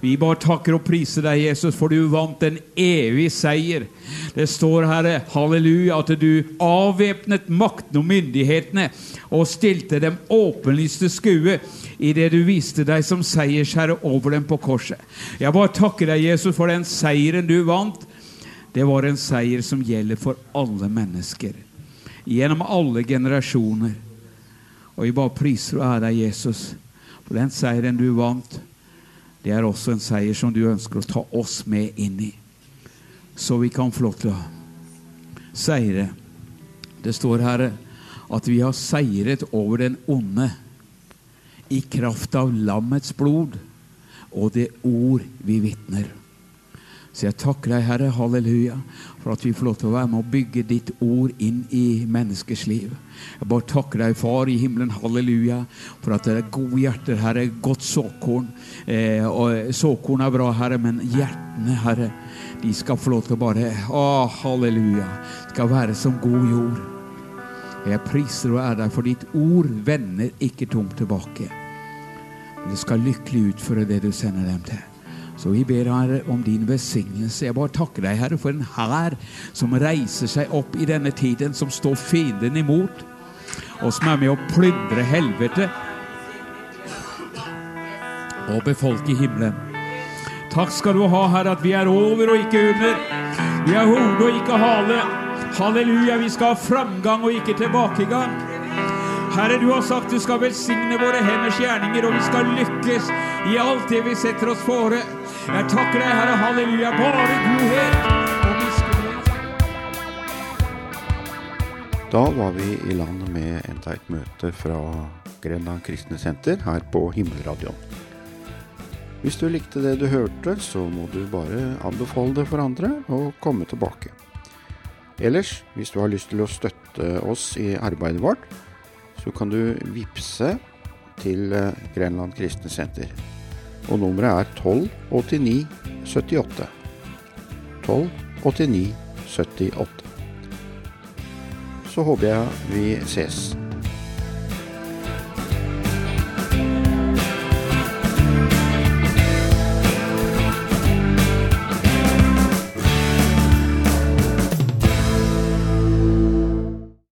Vi bare takker og priser deg, Jesus, for du vant en evig seier. Det står, Herre, halleluja, at du avvæpnet makten og myndighetene og stilte dem åpenlyste skue i det du viste deg som seiersherre over dem på korset. Jeg bare takker deg, Jesus, for den seieren du vant. Det var en seier som gjelder for alle mennesker. Gjennom alle generasjoner. Og vi bare priser og ærer deg, Jesus, for den seieren du vant. Det er også en seier som du ønsker å ta oss med inn i så vi kan få lov til å seire. Det står, Herre, at vi har seiret over den onde i kraft av lammets blod og det ord vi vitner. Så jeg takker deg, Herre, halleluja, for at vi får lov til å være med å bygge ditt ord inn i menneskers liv. Jeg bare takker deg, Far i himmelen, halleluja, for at det er gode hjerter, Herre, godt såkorn. Eh, og såkorn er bra, Herre, men hjertene, Herre, de skal få lov til å bare Å, halleluja. Skal være som god jord. Jeg priser og er deg, for ditt ord vender ikke tomt tilbake. Men det skal lykkelig utføre det du sender dem til. Så vi ber Herre om din velsignelse. Jeg bare takker deg, Herre, for en hær som reiser seg opp i denne tiden, som står fienden imot, og som er med å plyndre helvete og befolke himmelen. Takk skal du ha, Herre, at vi er over og ikke under. Vi er hode og ikke hale. Halleluja, vi skal ha framgang og ikke tilbakegang. Herre, du har sagt du skal velsigne våre henders gjerninger, og vi skal lykkes i alt det vi setter oss fore. Jeg takker deg, Herre, halleluja, bare godhet. Da var vi i land med enda et møte fra Grenland kristne senter her på Himmelradioen. Hvis du likte det du hørte, så må du bare anbefale det for andre og komme tilbake. Ellers, hvis du har lyst til å støtte oss i arbeidet vårt, så kan du vippse til Grenland kristne senter. Og nummeret er 1289 78. 1289 78. Så håper jeg vi ses.